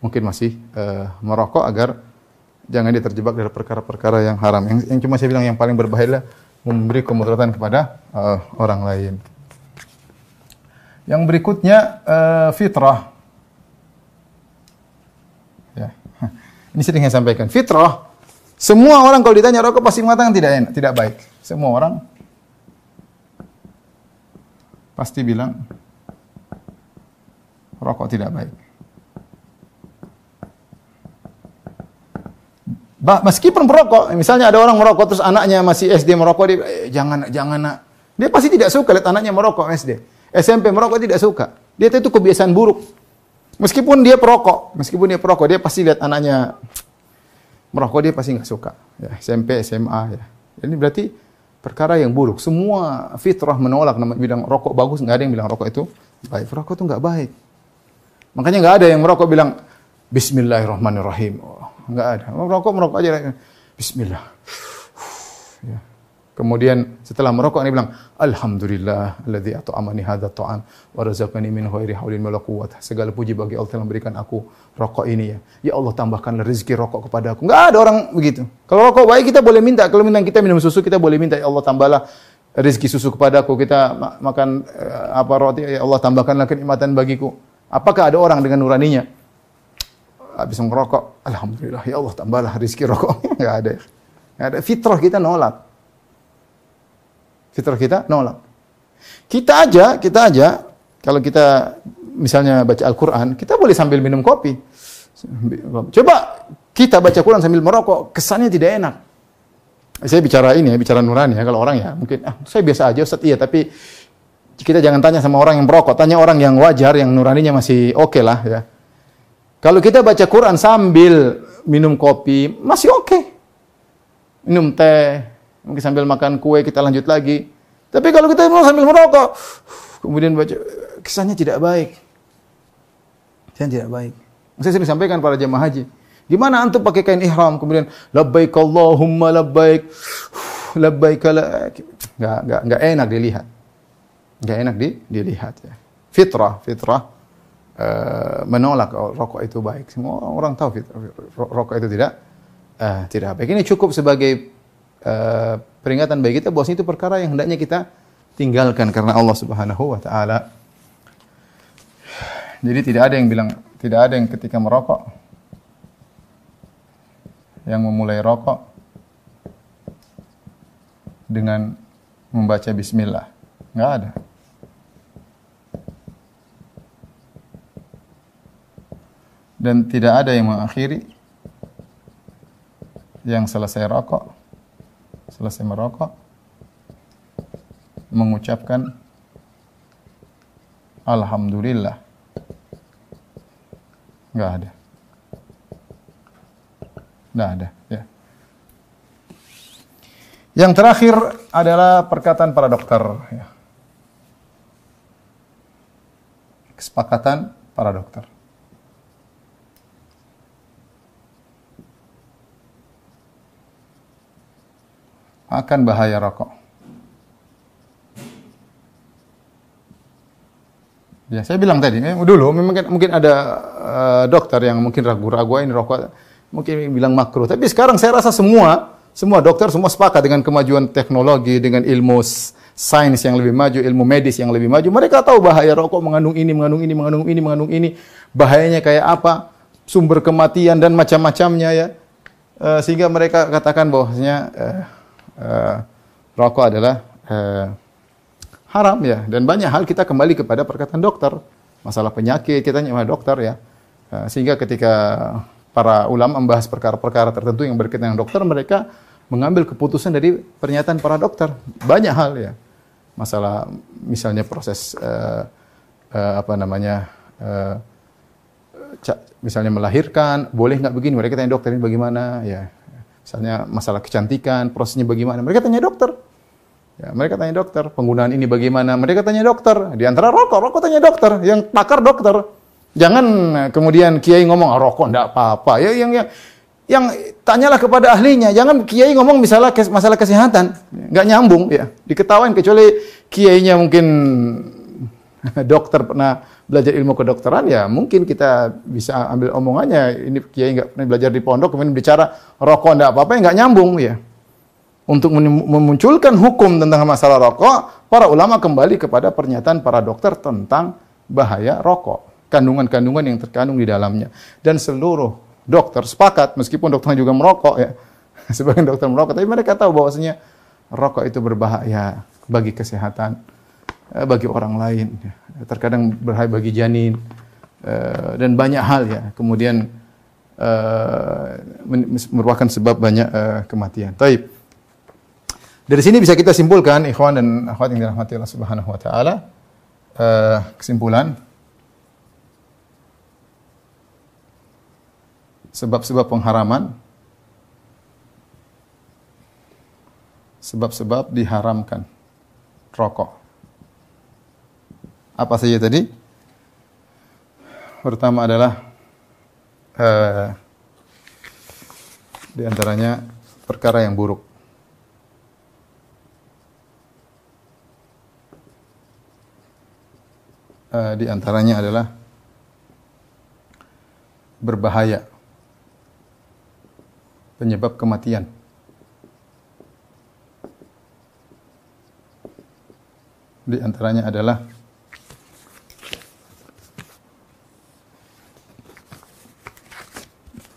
mungkin masih uh, merokok agar jangan dia terjebak dari perkara-perkara yang haram. Yang, yang cuma saya bilang yang paling berbahaya memberi kemudaratan kepada uh, orang lain. Yang berikutnya uh, fitrah. Ya. [laughs] Ini sering saya sampaikan. Fitrah semua orang kalau ditanya rokok pasti mengatakan tidak enak, tidak baik. Semua orang pasti bilang rokok tidak baik. Bah, meskipun merokok, misalnya ada orang merokok terus anaknya masih SD merokok, dia eh, jangan jangan nak. Dia pasti tidak suka lihat anaknya merokok SD. SMP merokok tidak suka. Dia itu kebiasaan buruk. Meskipun dia perokok, meskipun dia perokok, dia pasti lihat anaknya merokok dia pasti nggak suka. Ya, SMP, SMA ya. Ini berarti perkara yang buruk. Semua fitrah menolak nama bilang rokok bagus, nggak ada yang bilang rokok itu baik. Rokok itu nggak baik. Makanya nggak ada yang merokok bilang Bismillahirrahmanirrahim. Oh, nggak ada. Merokok merokok aja. Bismillah. Ya. Kemudian setelah merokok dia bilang, Alhamdulillah alladzi at'amani hadza ta'am wa razaqani min ghairi haulin wala quwwata. Segala puji bagi Allah telah memberikan aku rokok ini ya. Ya Allah tambahkanlah rezeki rokok kepada aku. Enggak ada orang begitu. Kalau rokok baik kita boleh minta. Kalau minta kita minum susu kita boleh minta ya Allah tambahlah rezeki susu kepada aku. Kita makan uh, apa roti ya Allah tambahkanlah kenikmatan bagiku. Apakah ada orang dengan nuraninya habis merokok, alhamdulillah ya Allah tambahlah rezeki rokok. [laughs] Enggak ada. Ada. Fitrah kita nolak. Fitrah kita nolak. Kita aja, kita aja kalau kita misalnya baca Al-Qur'an, kita boleh sambil minum kopi. Coba kita baca Quran sambil merokok, kesannya tidak enak. Saya bicara ini ya, bicara nurani ya. Kalau orang ya mungkin ah, saya biasa aja Ustaz iya, tapi kita jangan tanya sama orang yang merokok, tanya orang yang wajar yang nuraninya masih oke okay lah ya. Kalau kita baca Quran sambil minum kopi, masih oke. Okay. Minum teh, Mungkin sambil makan kue kita lanjut lagi. Tapi kalau kita sambil merokok, kemudian baca, kesannya tidak baik. Kesannya tidak baik. Saya sering sampaikan para jemaah haji. Gimana antum pakai kain ihram kemudian labbaik Allahumma labbaik labbaik la enggak enggak enggak enak dilihat. Enggak enak di, dilihat ya. Fitrah, fitrah uh, menolak rokok itu baik. Semua orang tahu fitrah, rokok itu tidak uh, tidak baik. Ini cukup sebagai uh, peringatan bagi kita bahwa itu perkara yang hendaknya kita tinggalkan karena Allah Subhanahu wa taala. Jadi tidak ada yang bilang tidak ada yang ketika merokok yang memulai rokok dengan membaca bismillah. Enggak ada. Dan tidak ada yang mengakhiri yang selesai rokok, selesai merokok, mengucapkan Alhamdulillah. Enggak ada. Enggak ada, ya. Yang terakhir adalah perkataan para dokter. Ya. Kesepakatan para dokter. Akan bahaya rokok. Ya, saya bilang tadi, eh, dulu mungkin mungkin ada uh, dokter yang mungkin ragu-ragu ini rokok, mungkin bilang makruh. Tapi sekarang saya rasa semua semua dokter semua sepakat dengan kemajuan teknologi, dengan ilmu sains yang lebih maju, ilmu medis yang lebih maju. Mereka tahu bahaya rokok mengandung ini, mengandung ini, mengandung ini, mengandung ini. Bahayanya kayak apa, sumber kematian dan macam-macamnya ya. Uh, sehingga mereka katakan bahwasanya uh, uh, rokok adalah uh, haram ya. Dan banyak hal kita kembali kepada perkataan dokter. Masalah penyakit kita sama dokter ya. Eh, sehingga ketika para ulama membahas perkara-perkara tertentu yang berkaitan dengan dokter, mereka mengambil keputusan dari pernyataan para dokter. Banyak hal ya. Masalah misalnya proses uh, uh, apa namanya uh, misalnya melahirkan, boleh nggak begini? Mereka tanya dokter ini bagaimana ya. Misalnya masalah kecantikan, prosesnya bagaimana? Mereka tanya dokter. Ya, mereka tanya dokter, penggunaan ini bagaimana? Mereka tanya dokter. Di antara rokok, rokok tanya dokter, yang pakar dokter. Jangan kemudian kiai ngomong ah, rokok enggak apa-apa. Ya yang yang yang tanyalah kepada ahlinya. Jangan kiai ngomong misalnya kes, masalah kesehatan, nggak nyambung ya. Diketawain kecuali kiainya mungkin [laughs] dokter pernah belajar ilmu kedokteran ya mungkin kita bisa ambil omongannya. Ini kiai nggak pernah belajar di pondok kemudian bicara rokok enggak apa-apa ya nggak nyambung ya. Untuk memunculkan hukum tentang masalah rokok, para ulama kembali kepada pernyataan para dokter tentang bahaya rokok, kandungan-kandungan yang terkandung di dalamnya. Dan seluruh dokter sepakat, meskipun dokternya juga merokok ya, [laughs] sebagian dokter merokok, tapi mereka tahu bahwasanya rokok itu berbahaya bagi kesehatan, eh, bagi orang lain, ya. terkadang berbahaya bagi janin, eh, dan banyak hal ya. Kemudian eh, merupakan sebab banyak kematian. Taib. Dari sini bisa kita simpulkan ikhwan dan akhwat yang dirahmati Allah Subhanahu wa taala kesimpulan sebab-sebab pengharaman sebab-sebab diharamkan rokok. Apa saja tadi? Pertama adalah uh, di antaranya perkara yang buruk. uh, di antaranya adalah berbahaya, penyebab kematian. Di antaranya adalah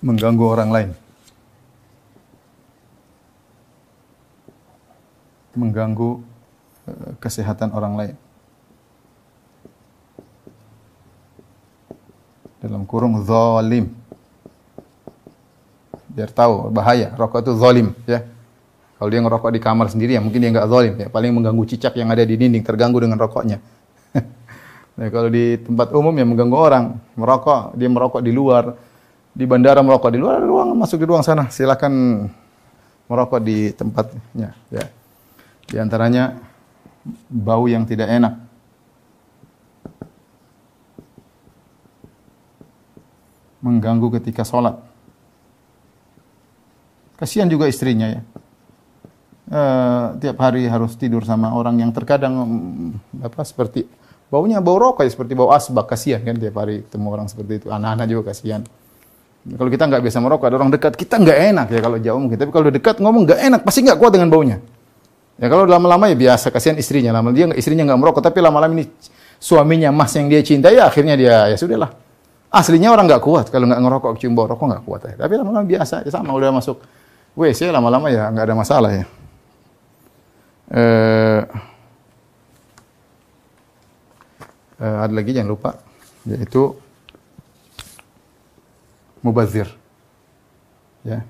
mengganggu orang lain. Mengganggu uh, kesehatan orang lain. dalam kurung zalim. Biar tahu bahaya, rokok itu zalim ya. Kalau dia ngerokok di kamar sendiri ya mungkin dia nggak zalim ya, paling mengganggu cicak yang ada di dinding terganggu dengan rokoknya. [laughs] nah, kalau di tempat umum yang mengganggu orang, merokok, dia merokok di luar, di bandara merokok di luar, ruang masuk di ruang sana, silakan merokok di tempatnya ya. Di antaranya bau yang tidak enak mengganggu ketika sholat. Kasihan juga istrinya ya. E, tiap hari harus tidur sama orang yang terkadang mm, apa seperti baunya bau rokok ya, seperti bau asbak kasihan kan tiap hari ketemu orang seperti itu. Anak-anak juga kasihan. Kalau kita nggak biasa merokok, ada orang dekat, kita nggak enak ya kalau jauh mungkin. Tapi kalau dekat ngomong nggak enak, pasti nggak kuat dengan baunya. Ya kalau lama-lama ya biasa, kasihan istrinya. Lama dia istrinya nggak merokok, tapi lama-lama ini suaminya mas yang dia cintai, ya akhirnya dia ya sudahlah Aslinya orang nggak kuat kalau nggak ngerokok cium bau rokok nggak kuat ya. Tapi lama-lama biasa, ya sama udah masuk WC lama-lama ya nggak ada masalah ya. Eh, eh, ada lagi jangan lupa yaitu mubazir. Ya.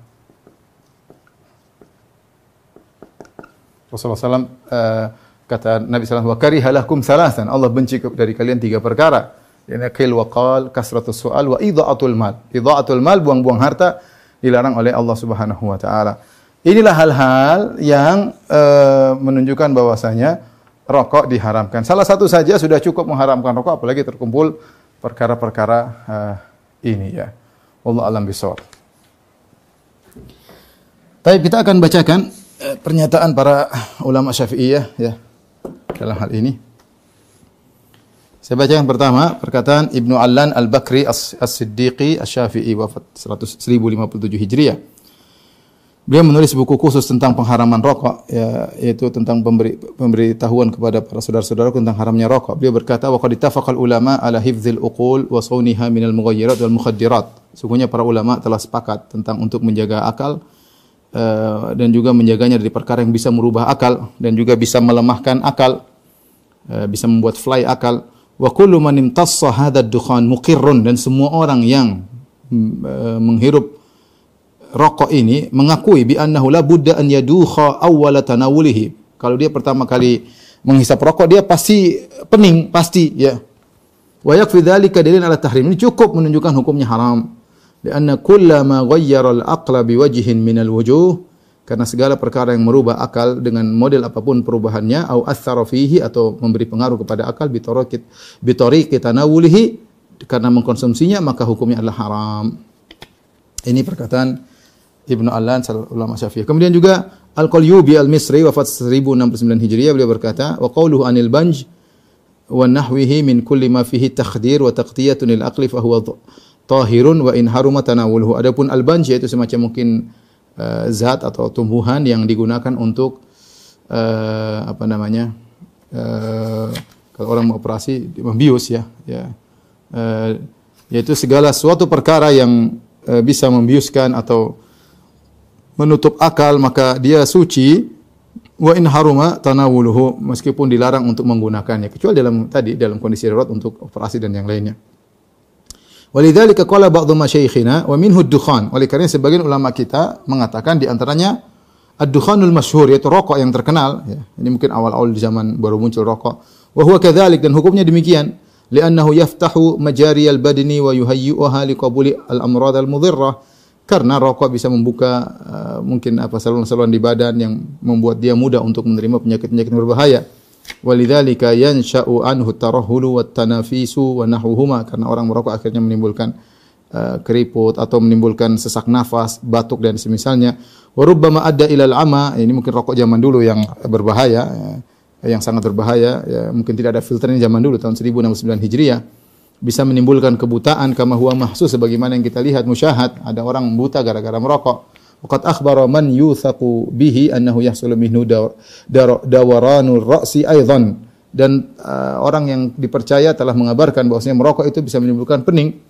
Rasulullah SAW uh, eh, kata Nabi SAW, wa karihalakum salasan. Allah benci dari kalian tiga perkara. Ini kil wa qal, kasratus su'al, wa idha'atul mal. Idha'atul mal, buang-buang harta, dilarang oleh Allah Subhanahu wa taala. Inilah hal-hal yang uh, menunjukkan bahwasanya rokok diharamkan. Salah satu saja sudah cukup mengharamkan rokok apalagi terkumpul perkara-perkara uh, ini ya. Allah alam bisawab. Baik, kita akan bacakan uh, pernyataan para ulama Syafi'iyah ya dalam hal ini. Saya baca yang pertama, perkataan Ibnu Allan Al-Bakri As-Siddiqi As-Syafi'i wafat 1057 Hijriah. Beliau menulis buku khusus tentang pengharaman rokok, ya, yaitu tentang pemberi, pemberitahuan kepada para saudara-saudara tentang haramnya rokok. Beliau berkata, "Wa qad ulama ala hifdzil uqul wa sauniha minal mughayyirat wal mukhaddirat." Sungguhnya para ulama telah sepakat tentang untuk menjaga akal uh, dan juga menjaganya dari perkara yang bisa merubah akal dan juga bisa melemahkan akal, uh, bisa membuat fly akal Wa kullu man imtassa hadha dukhan muqirrun dan semua orang yang uh, menghirup rokok ini mengakui bi annahu la budda an yadukha awwala tanawulihi. Kalau dia pertama kali menghisap rokok dia pasti pening, pasti ya. Wa yakfi dzalika dalil ala tahrim. Ini cukup menunjukkan hukumnya haram. Karena kullama ghayyara al-aqla biwajhin min al-wujuh karena segala perkara yang merubah akal dengan model apa pun perubahannya au athara fihi atau memberi pengaruh kepada akal bitorikit bitoriki tanawulihi karena mengkonsumsinya maka hukumnya adalah haram. Ini perkataan Ibnu Allan ulama Syafi'i. Kemudian juga Al-Qalyubi Al-Misri wafat 1069 Hijriah beliau berkata wa qawluhu anil banj wa nahwihi min kulli ma fihi takhdir wa taqtiyatun lil aqli fa huwa tahirun wa in haruma tanawuluhu. Adapun al-banj yaitu semacam mungkin uh, zat atau tumbuhan yang digunakan untuk uh, apa namanya uh, kalau orang mau operasi membius ya ya uh, yaitu segala suatu perkara yang uh, bisa membiuskan atau menutup akal maka dia suci wa in haruma tanawuluhu meskipun dilarang untuk menggunakannya kecuali dalam tadi dalam kondisi darurat untuk operasi dan yang lainnya. Walidzalika qala ba'dhu masyayikhina wa minhu ad-dukhan. Oleh karena sebagian ulama kita mengatakan di antaranya ad-dukhanul masyhur yaitu rokok yang terkenal ya. Ini mungkin awal-awal di zaman baru muncul rokok. Wa huwa kadzalik dan hukumnya demikian. Li'annahu yaftahu majari al-badni wa yuhayyi'uha liqabuli al-amrad al-mudhirrah. Karena rokok bisa membuka uh, mungkin apa saluran-saluran di badan yang membuat dia mudah untuk menerima penyakit-penyakit berbahaya. Walidzalika yansha'u anhu tarahhulu wat tanafisu wa nahwuhuma. Karena orang merokok akhirnya menimbulkan uh, keriput atau menimbulkan sesak nafas, batuk dan semisalnya. Wa rubbama adda ilal ama, ini mungkin rokok zaman dulu yang berbahaya ya, yang sangat berbahaya. Ya, mungkin tidak ada filternya zaman dulu tahun 1069 Hijriah. Bisa menimbulkan kebutaan kama huwa mahsus sebagaimana yang kita lihat musyahad. Ada orang buta gara-gara merokok Waqad akhbara man yuthaqu bihi annahu yahsulu minhu dawaranul ra'si aidan. Dan uh, orang yang dipercaya telah mengabarkan bahwasanya merokok itu bisa menimbulkan pening.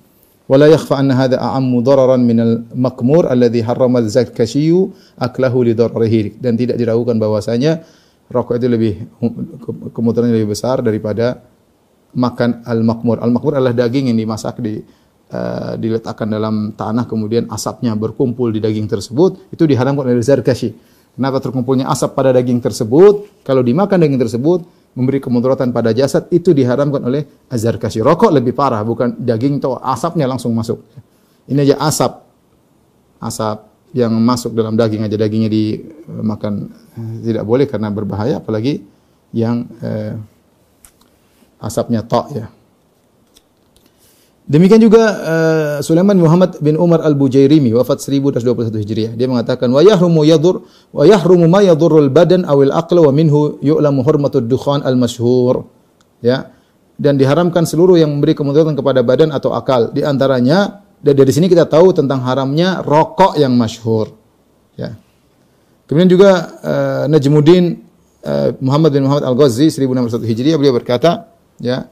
Wala yakhfa anna hadha a'ammu dararan minal makmur alladhi harrama az-zakashiyu aklahu li dararihi. Dan tidak diragukan bahwasanya rokok itu lebih kemudarannya lebih besar daripada makan al-makmur. Al-makmur adalah daging yang dimasak di uh, diletakkan dalam tanah kemudian asapnya berkumpul di daging tersebut itu diharamkan oleh Zarkashi. Kenapa terkumpulnya asap pada daging tersebut? Kalau dimakan daging tersebut memberi kemudaratan pada jasad itu diharamkan oleh Azarkashi. Rokok lebih parah, bukan daging atau asapnya langsung masuk. Ini aja asap. Asap yang masuk dalam daging aja dagingnya dimakan eh, tidak boleh karena berbahaya apalagi yang eh, asapnya tok ya. Demikian juga uh, Sulaiman Muhammad bin Umar Al-Bujairimi wafat 1121 Hijriah. Dia mengatakan wa yahrumu yadur wa yahrumu ma yadurrul badan awil aqla wa minhu yu'lamu hurmatud dukhan al-masyhur. Ya. Dan diharamkan seluruh yang memberi kemudaratan kepada badan atau akal. Di antaranya dari sini kita tahu tentang haramnya rokok yang masyhur. Ya. Kemudian juga uh, Najmuddin uh, Muhammad bin Muhammad Al-Ghazi 1601 Hijriah beliau berkata, ya,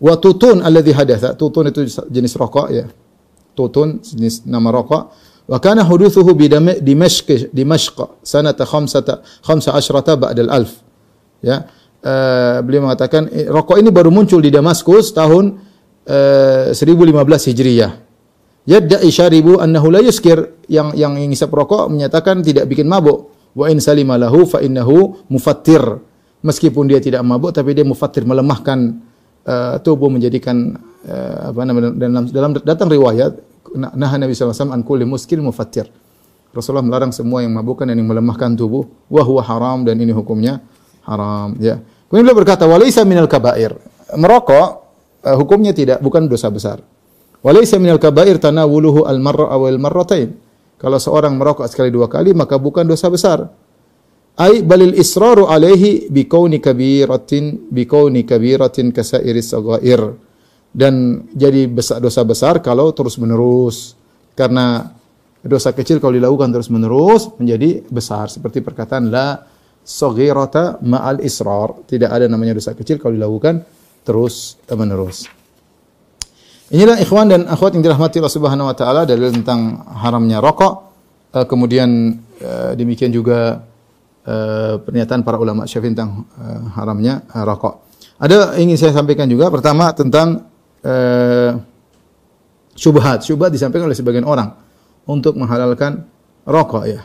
Wa tutun alladhi hadatha. Tutun itu jenis rokok ya. Tutun jenis nama rokok. Wa kana huduthuhu bi Dimashq Dimashq sanata khamsata khamsa asyrata ba'dal alf. Ya. Uh, beliau mengatakan rokok ini baru muncul di Damaskus tahun uh, 1015 Hijriyah. Yadda'i syaribu annahu la yuskir yang yang ngisap rokok menyatakan tidak bikin mabuk. Wa in salima lahu fa innahu mufattir. Meskipun dia tidak mabuk tapi dia mufattir melemahkan uh, tubuh menjadikan uh, apa namanya dalam dalam datang riwayat nah Nabi wasallam an kulli muskil mufattir. Rasulullah melarang semua yang mabukkan dan yang melemahkan tubuh wa huwa haram dan ini hukumnya haram ya. Kemudian beliau berkata walaysa minal kabair. Merokok uh, hukumnya tidak bukan dosa besar. Walaysa minal kabair tanawuluhu al-marra aw al-marratain. Kalau seorang merokok sekali dua kali maka bukan dosa besar. Ai balil israru alaihi kauni kabiratin kauni kabiratin kasairis saghair. Dan jadi besar, dosa besar kalau terus menerus. Karena dosa kecil kalau dilakukan terus menerus menjadi besar. Seperti perkataan la saghirata ma'al israr. Tidak ada namanya dosa kecil kalau dilakukan terus menerus. Inilah ikhwan dan akhwat yang dirahmati Allah Subhanahu wa taala dalil tentang haramnya rokok. Uh, kemudian uh, demikian juga uh, pernyataan para ulama Syafi'i tentang uh, haramnya uh, rokok. Ada ingin saya sampaikan juga pertama tentang uh, syubhat. Syubhat disampaikan oleh sebagian orang untuk menghalalkan rokok ya.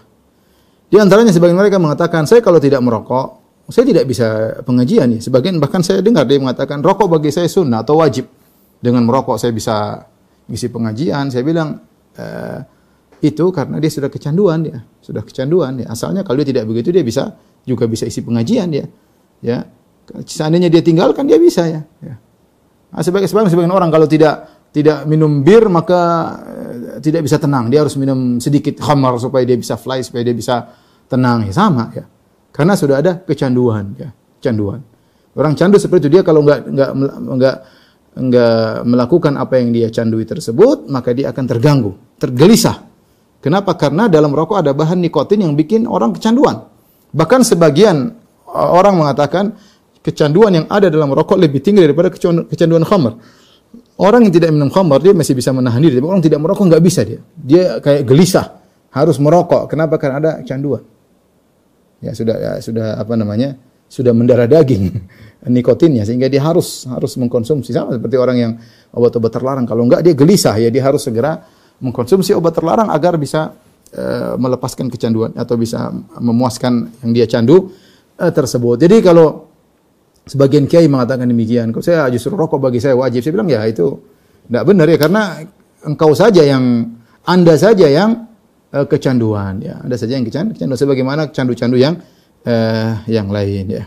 Di antaranya sebagian mereka mengatakan, saya kalau tidak merokok, saya tidak bisa pengajian ya. Sebagian bahkan saya dengar dia mengatakan rokok bagi saya sunnah atau wajib dengan merokok saya bisa ngisi pengajian. Saya bilang itu karena dia sudah kecanduan ya, sudah kecanduan ya. Asalnya kalau dia tidak begitu dia bisa juga bisa isi pengajian ya. Ya. Seandainya dia tinggalkan dia bisa ya. ya. Nah, sebagai sebagian sebagian orang kalau tidak tidak minum bir maka e, tidak bisa tenang. Dia harus minum sedikit khamar supaya dia bisa fly, supaya dia bisa tenang. Ya sama ya. Karena sudah ada kecanduan ya, kecanduan. Orang candu seperti itu dia kalau nggak nggak nggak enggak melakukan apa yang dia candui tersebut, maka dia akan terganggu, tergelisah. Kenapa? Karena dalam rokok ada bahan nikotin yang bikin orang kecanduan. Bahkan sebagian orang mengatakan kecanduan yang ada dalam rokok lebih tinggi daripada kecanduan khamar. Orang yang tidak minum khamar dia masih bisa menahan diri, tapi orang tidak merokok nggak bisa dia. Dia kayak gelisah, harus merokok. Kenapa? Karena ada kecanduan. Ya sudah ya, sudah apa namanya? sudah mendarah daging [laughs] nikotinnya sehingga dia harus harus mengkonsumsi sama seperti orang yang obat-obat terlarang kalau enggak dia gelisah ya dia harus segera mengkonsumsi obat terlarang agar bisa uh, melepaskan kecanduan atau bisa memuaskan yang dia candu uh, tersebut. Jadi kalau sebagian kiai mengatakan demikian, kalau saya justru rokok bagi saya wajib, saya bilang ya itu tidak benar ya karena engkau saja yang anda saja yang uh, kecanduan ya, anda saja yang kecanduan, sebagaimana candu-candu yang eh, yang lain ya.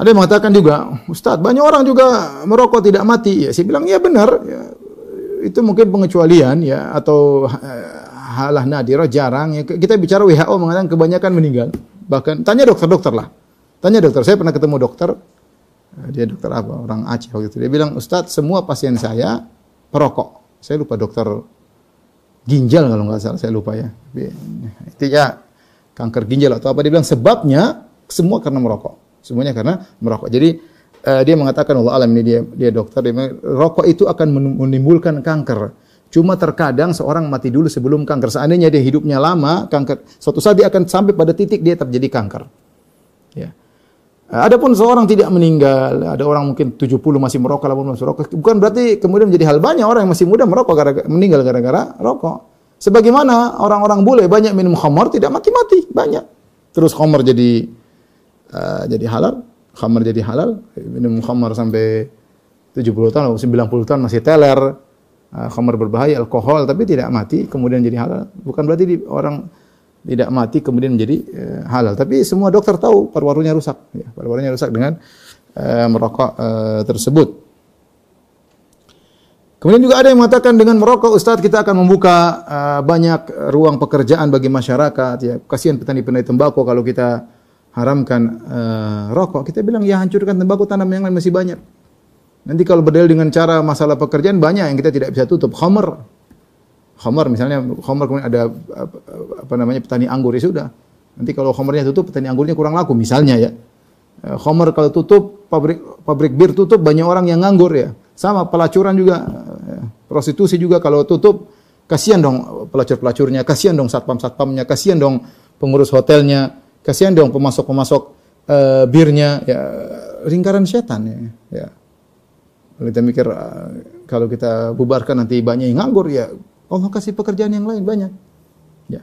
Ada yang mengatakan juga, Ustaz, banyak orang juga merokok tidak mati. Ya, saya bilang, ya benar. Ya, itu mungkin pengecualian ya atau eh, halah nadirah jarang. Ya, kita bicara WHO mengatakan kebanyakan meninggal. Bahkan tanya dokter-dokter lah. Tanya dokter, saya pernah ketemu dokter. Eh, dia dokter apa? Orang Aceh waktu itu. Dia bilang, Ustaz, semua pasien saya perokok. Saya lupa dokter ginjal kalau nggak salah, saya lupa ya. Itu ya kanker ginjal atau apa dia bilang sebabnya semua karena merokok. Semuanya karena merokok. Jadi uh, dia mengatakan Allah alam ini dia dia dokter dia rokok itu akan menimbulkan kanker. Cuma terkadang seorang mati dulu sebelum kanker. Seandainya dia hidupnya lama, kanker suatu saat dia akan sampai pada titik dia terjadi kanker. Ya. Adapun seorang tidak meninggal, ada orang mungkin 70 masih merokok, 80 masih merokok, bukan berarti kemudian menjadi hal banyak orang yang masih muda merokok gara, -gara meninggal gara-gara rokok. Sebagaimana orang-orang bule banyak minum khamar tidak mati-mati, banyak. Terus khamar jadi uh, jadi halal, khamar jadi halal, minum khamar sampai 70 tahun, 90 tahun masih teler, uh, khamar berbahaya, alkohol tapi tidak mati, kemudian jadi halal. Bukan berarti di, orang tidak mati kemudian menjadi uh, halal, tapi semua dokter tahu paru-parunya rusak, ya, paru-parunya rusak dengan uh, merokok uh, tersebut. Kemudian juga ada yang mengatakan dengan merokok Ustadz kita akan membuka uh, banyak ruang pekerjaan bagi masyarakat ya. Kasihan petani-petani tembakau kalau kita haramkan uh, rokok. Kita bilang ya hancurkan tembakau tanam yang lain masih banyak. Nanti kalau berdalil dengan cara masalah pekerjaan banyak yang kita tidak bisa tutup. Homer. Homer misalnya Homer kemudian ada apa, apa namanya petani anggur ya sudah. Nanti kalau homernya tutup petani anggurnya kurang laku misalnya ya. Homer kalau tutup pabrik pabrik bir tutup banyak orang yang nganggur ya. Sama pelacuran juga, prostitusi juga kalau tutup, kasihan dong pelacur-pelacurnya, kasihan dong satpam-satpamnya, kasihan dong pengurus hotelnya, kasihan dong pemasok-pemasok uh, birnya, ya lingkaran setan ya. ya. Kita mikir uh, kalau kita bubarkan nanti banyak yang nganggur ya Allah kasih pekerjaan yang lain banyak. Ya.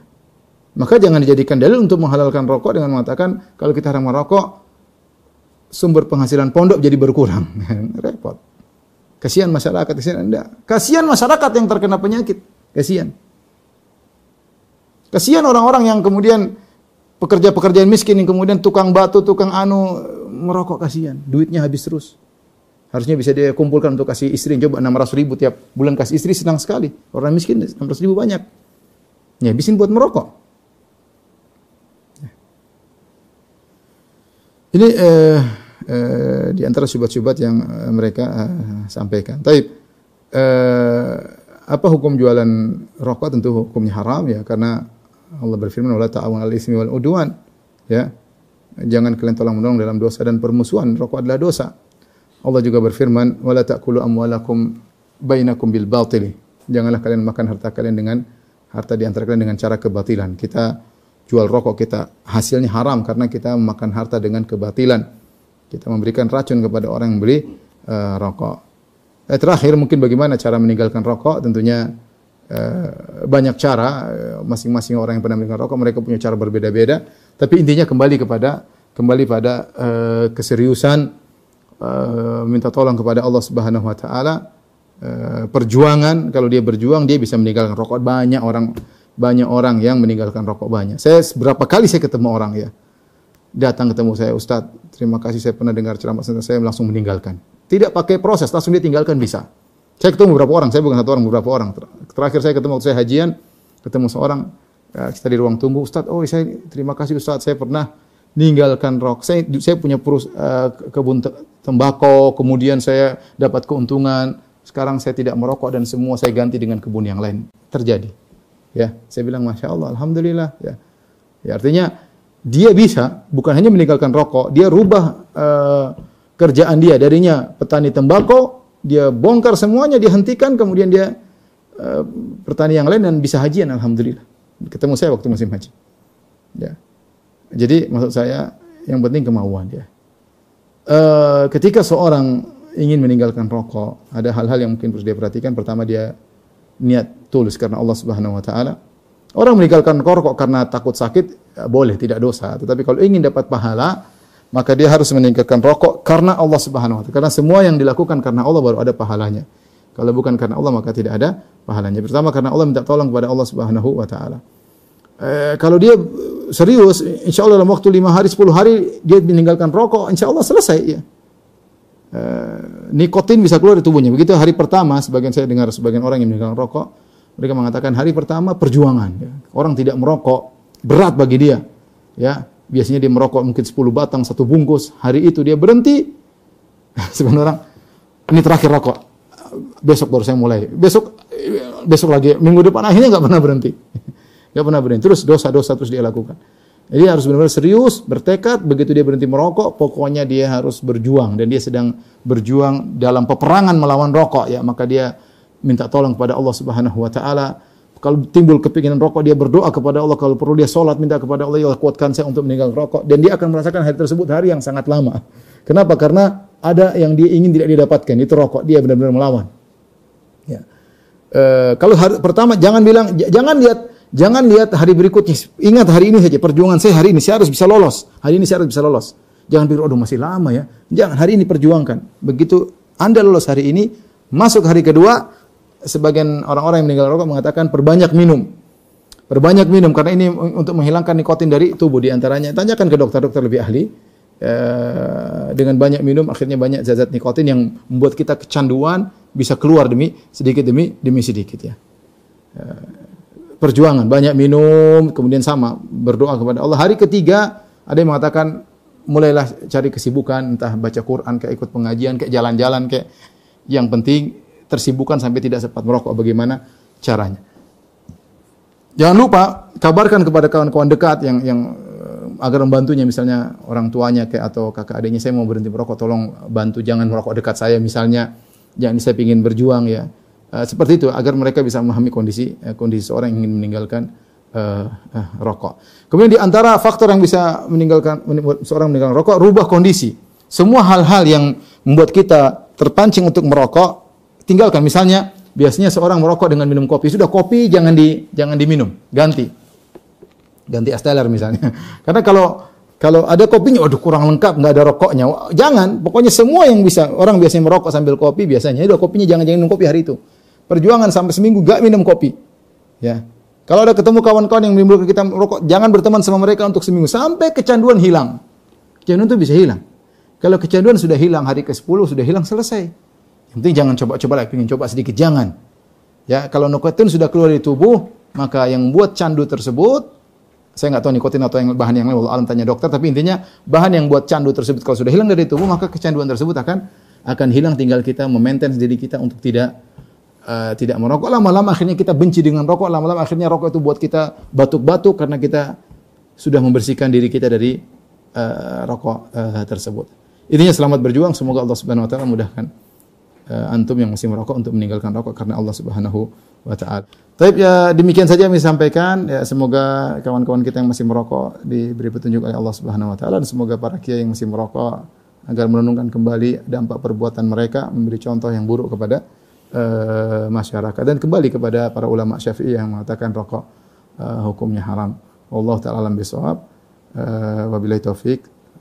Maka jangan dijadikan dalil untuk menghalalkan rokok dengan mengatakan kalau kita haram merokok sumber penghasilan pondok jadi berkurang. [laughs] Repot. Kasihan masyarakat, kasihan Anda. Kasihan masyarakat yang terkena penyakit. Kasihan. Kasihan orang-orang yang kemudian pekerja-pekerja miskin yang kemudian tukang batu, tukang anu merokok kasihan. Duitnya habis terus. Harusnya bisa dia kumpulkan untuk kasih istri. Coba 600 ribu tiap bulan kasih istri senang sekali. Orang miskin 600 ribu banyak. Ya, habisin buat merokok. Ini eh, eh, di antara syubhat-syubhat yang eh, mereka eh, sampaikan. Tapi eh, apa hukum jualan rokok? Tentu hukumnya haram ya karena Allah berfirman wala ta'awun 'alal ismi wal udwan ya. Jangan kalian tolong menolong dalam dosa dan permusuhan. Rokok adalah dosa. Allah juga berfirman wala ta'kulu amwalakum bainakum bil batili. Janganlah kalian makan harta kalian dengan harta di antara kalian dengan cara kebatilan. Kita jual rokok kita hasilnya haram karena kita memakan harta dengan kebatilan. Kita memberikan racun kepada orang yang beli uh, rokok. Eh, terakhir mungkin bagaimana cara meninggalkan rokok? Tentunya banyak cara. Masing-masing uh, orang yang pernah meninggalkan rokok mereka punya cara berbeda-beda. Tapi intinya kembali kepada kembali pada uh, keseriusan uh, minta tolong kepada Allah Subhanahu Wa Taala. Uh, perjuangan kalau dia berjuang dia bisa meninggalkan rokok banyak orang banyak orang yang meninggalkan rokok banyak. Saya berapa kali saya ketemu orang ya. Datang ketemu saya, Ustaz, terima kasih saya pernah dengar ceramah saya langsung meninggalkan. Tidak pakai proses, langsung dia tinggalkan bisa. Saya ketemu beberapa orang, saya bukan satu orang, beberapa orang. Terakhir saya ketemu waktu saya hajian, ketemu seorang ya, kita di ruang tunggu, Ustaz, oh saya terima kasih Ustaz, saya pernah meninggalkan rokok. Saya saya punya perus, uh, kebun tembakau, kemudian saya dapat keuntungan. Sekarang saya tidak merokok dan semua saya ganti dengan kebun yang lain. Terjadi. Ya, saya bilang masya Allah, alhamdulillah. Ya, ya artinya dia bisa bukan hanya meninggalkan rokok, dia rubah uh, kerjaan dia darinya petani tembakau, dia bongkar semuanya, dihentikan, kemudian dia uh, yang lain dan bisa hajian, alhamdulillah. Ketemu saya waktu musim haji. Ya. Jadi maksud saya yang penting kemauan dia. Uh, ketika seorang ingin meninggalkan rokok, ada hal-hal yang mungkin harus dia perhatikan. Pertama dia niat tulus karena Allah Subhanahu wa taala. Orang meninggalkan rokok karena takut sakit ya boleh tidak dosa, tetapi kalau ingin dapat pahala maka dia harus meninggalkan rokok karena Allah Subhanahu wa taala. Karena semua yang dilakukan karena Allah baru ada pahalanya. Kalau bukan karena Allah maka tidak ada pahalanya. Pertama karena Allah minta tolong kepada Allah Subhanahu wa taala. Eh, kalau dia serius, insya Allah dalam waktu lima hari, sepuluh hari dia meninggalkan rokok, insya Allah selesai ya. Eh, nikotin bisa keluar dari tubuhnya. Begitu hari pertama, sebagian saya dengar sebagian orang yang meninggalkan rokok, mereka mengatakan hari pertama perjuangan. Ya. Orang tidak merokok, berat bagi dia. Ya, biasanya dia merokok mungkin 10 batang, satu bungkus. Hari itu dia berhenti. [laughs] Sebenarnya orang, ini terakhir rokok. Besok baru saya mulai. Besok besok lagi, minggu depan akhirnya nggak pernah berhenti. [laughs] Nggak pernah berhenti. Terus dosa-dosa terus dia lakukan. Jadi harus benar-benar serius, bertekad, begitu dia berhenti merokok, pokoknya dia harus berjuang dan dia sedang berjuang dalam peperangan melawan rokok ya, maka dia minta tolong kepada Allah Subhanahu wa taala. Kalau timbul kepinginan rokok, dia berdoa kepada Allah. Kalau perlu dia sholat, minta kepada Allah, ya kuatkan saya untuk meninggal rokok. Dan dia akan merasakan hari tersebut hari yang sangat lama. Kenapa? Karena ada yang dia ingin tidak didapatkan, itu rokok. Dia benar-benar melawan. Ya. E, kalau hari, pertama jangan bilang, jangan lihat Jangan lihat hari berikutnya. Ingat hari ini saja perjuangan saya hari ini saya harus bisa lolos. Hari ini saya harus bisa lolos. Jangan pikir oh masih lama ya. Jangan hari ini perjuangkan. Begitu Anda lolos hari ini, masuk hari kedua, sebagian orang-orang yang meninggal rokok mengatakan perbanyak minum. Perbanyak minum karena ini untuk menghilangkan nikotin dari tubuh di antaranya. Tanyakan ke dokter-dokter lebih ahli. E, dengan banyak minum akhirnya banyak zat-zat nikotin yang membuat kita kecanduan bisa keluar demi sedikit demi demi sedikit ya. E, perjuangan, banyak minum, kemudian sama berdoa kepada Allah. Hari ketiga ada yang mengatakan mulailah cari kesibukan, entah baca Quran, kayak ikut pengajian, kayak jalan-jalan, kayak yang penting tersibukkan sampai tidak sempat merokok. Bagaimana caranya? Jangan lupa kabarkan kepada kawan-kawan dekat yang yang eh, agar membantunya misalnya orang tuanya kayak atau kakak adiknya saya mau berhenti merokok tolong bantu jangan merokok dekat saya misalnya jangan saya ingin berjuang ya Uh, seperti itu agar mereka bisa memahami kondisi uh, kondisi seorang yang ingin meninggalkan uh, uh, rokok. Kemudian di antara faktor yang bisa meninggalkan seorang meninggalkan rokok rubah kondisi. Semua hal-hal yang membuat kita terpancing untuk merokok tinggalkan. Misalnya biasanya seorang merokok dengan minum kopi. Sudah kopi jangan di jangan diminum, ganti. Ganti esteller misalnya. [laughs] Karena kalau kalau ada kopinya, waduh kurang lengkap, nggak ada rokoknya. Jangan, pokoknya semua yang bisa orang biasanya merokok sambil kopi biasanya, itu kopinya jangan jangan minum kopi hari itu. Perjuangan sampai seminggu gak minum kopi. Ya. Kalau ada ketemu kawan-kawan yang menimbulkan kita merokok, jangan berteman sama mereka untuk seminggu sampai kecanduan hilang. Kecanduan itu bisa hilang. Kalau kecanduan sudah hilang hari ke-10 sudah hilang selesai. Yang penting jangan coba-coba lagi, ingin coba sedikit jangan. Ya, kalau nikotin sudah keluar dari tubuh, maka yang buat candu tersebut saya nggak tahu nikotin atau yang bahan yang lain, alam tanya dokter, tapi intinya bahan yang buat candu tersebut kalau sudah hilang dari tubuh, maka kecanduan tersebut akan akan hilang. Tinggal kita memaintain diri kita untuk tidak uh, tidak merokok. Lama-lama akhirnya kita benci dengan rokok, lama-lama akhirnya rokok itu buat kita batuk-batuk karena kita sudah membersihkan diri kita dari uh, rokok uh, tersebut. Intinya selamat berjuang, semoga Allah Subhanahu wa taala mudahkan uh, antum yang masih merokok untuk meninggalkan rokok karena Allah Subhanahu wa taala. Baik ya demikian saja yang saya sampaikan ya semoga kawan-kawan kita yang masih merokok diberi petunjuk oleh Allah Subhanahu wa taala dan semoga para kiai yang masih merokok agar merenungkan kembali dampak perbuatan mereka memberi contoh yang buruk kepada uh, masyarakat dan kembali kepada para ulama Syafi'i yang mengatakan rokok uh, hukumnya haram. Allah taala alam bisawab. Uh, wabillahi taufik.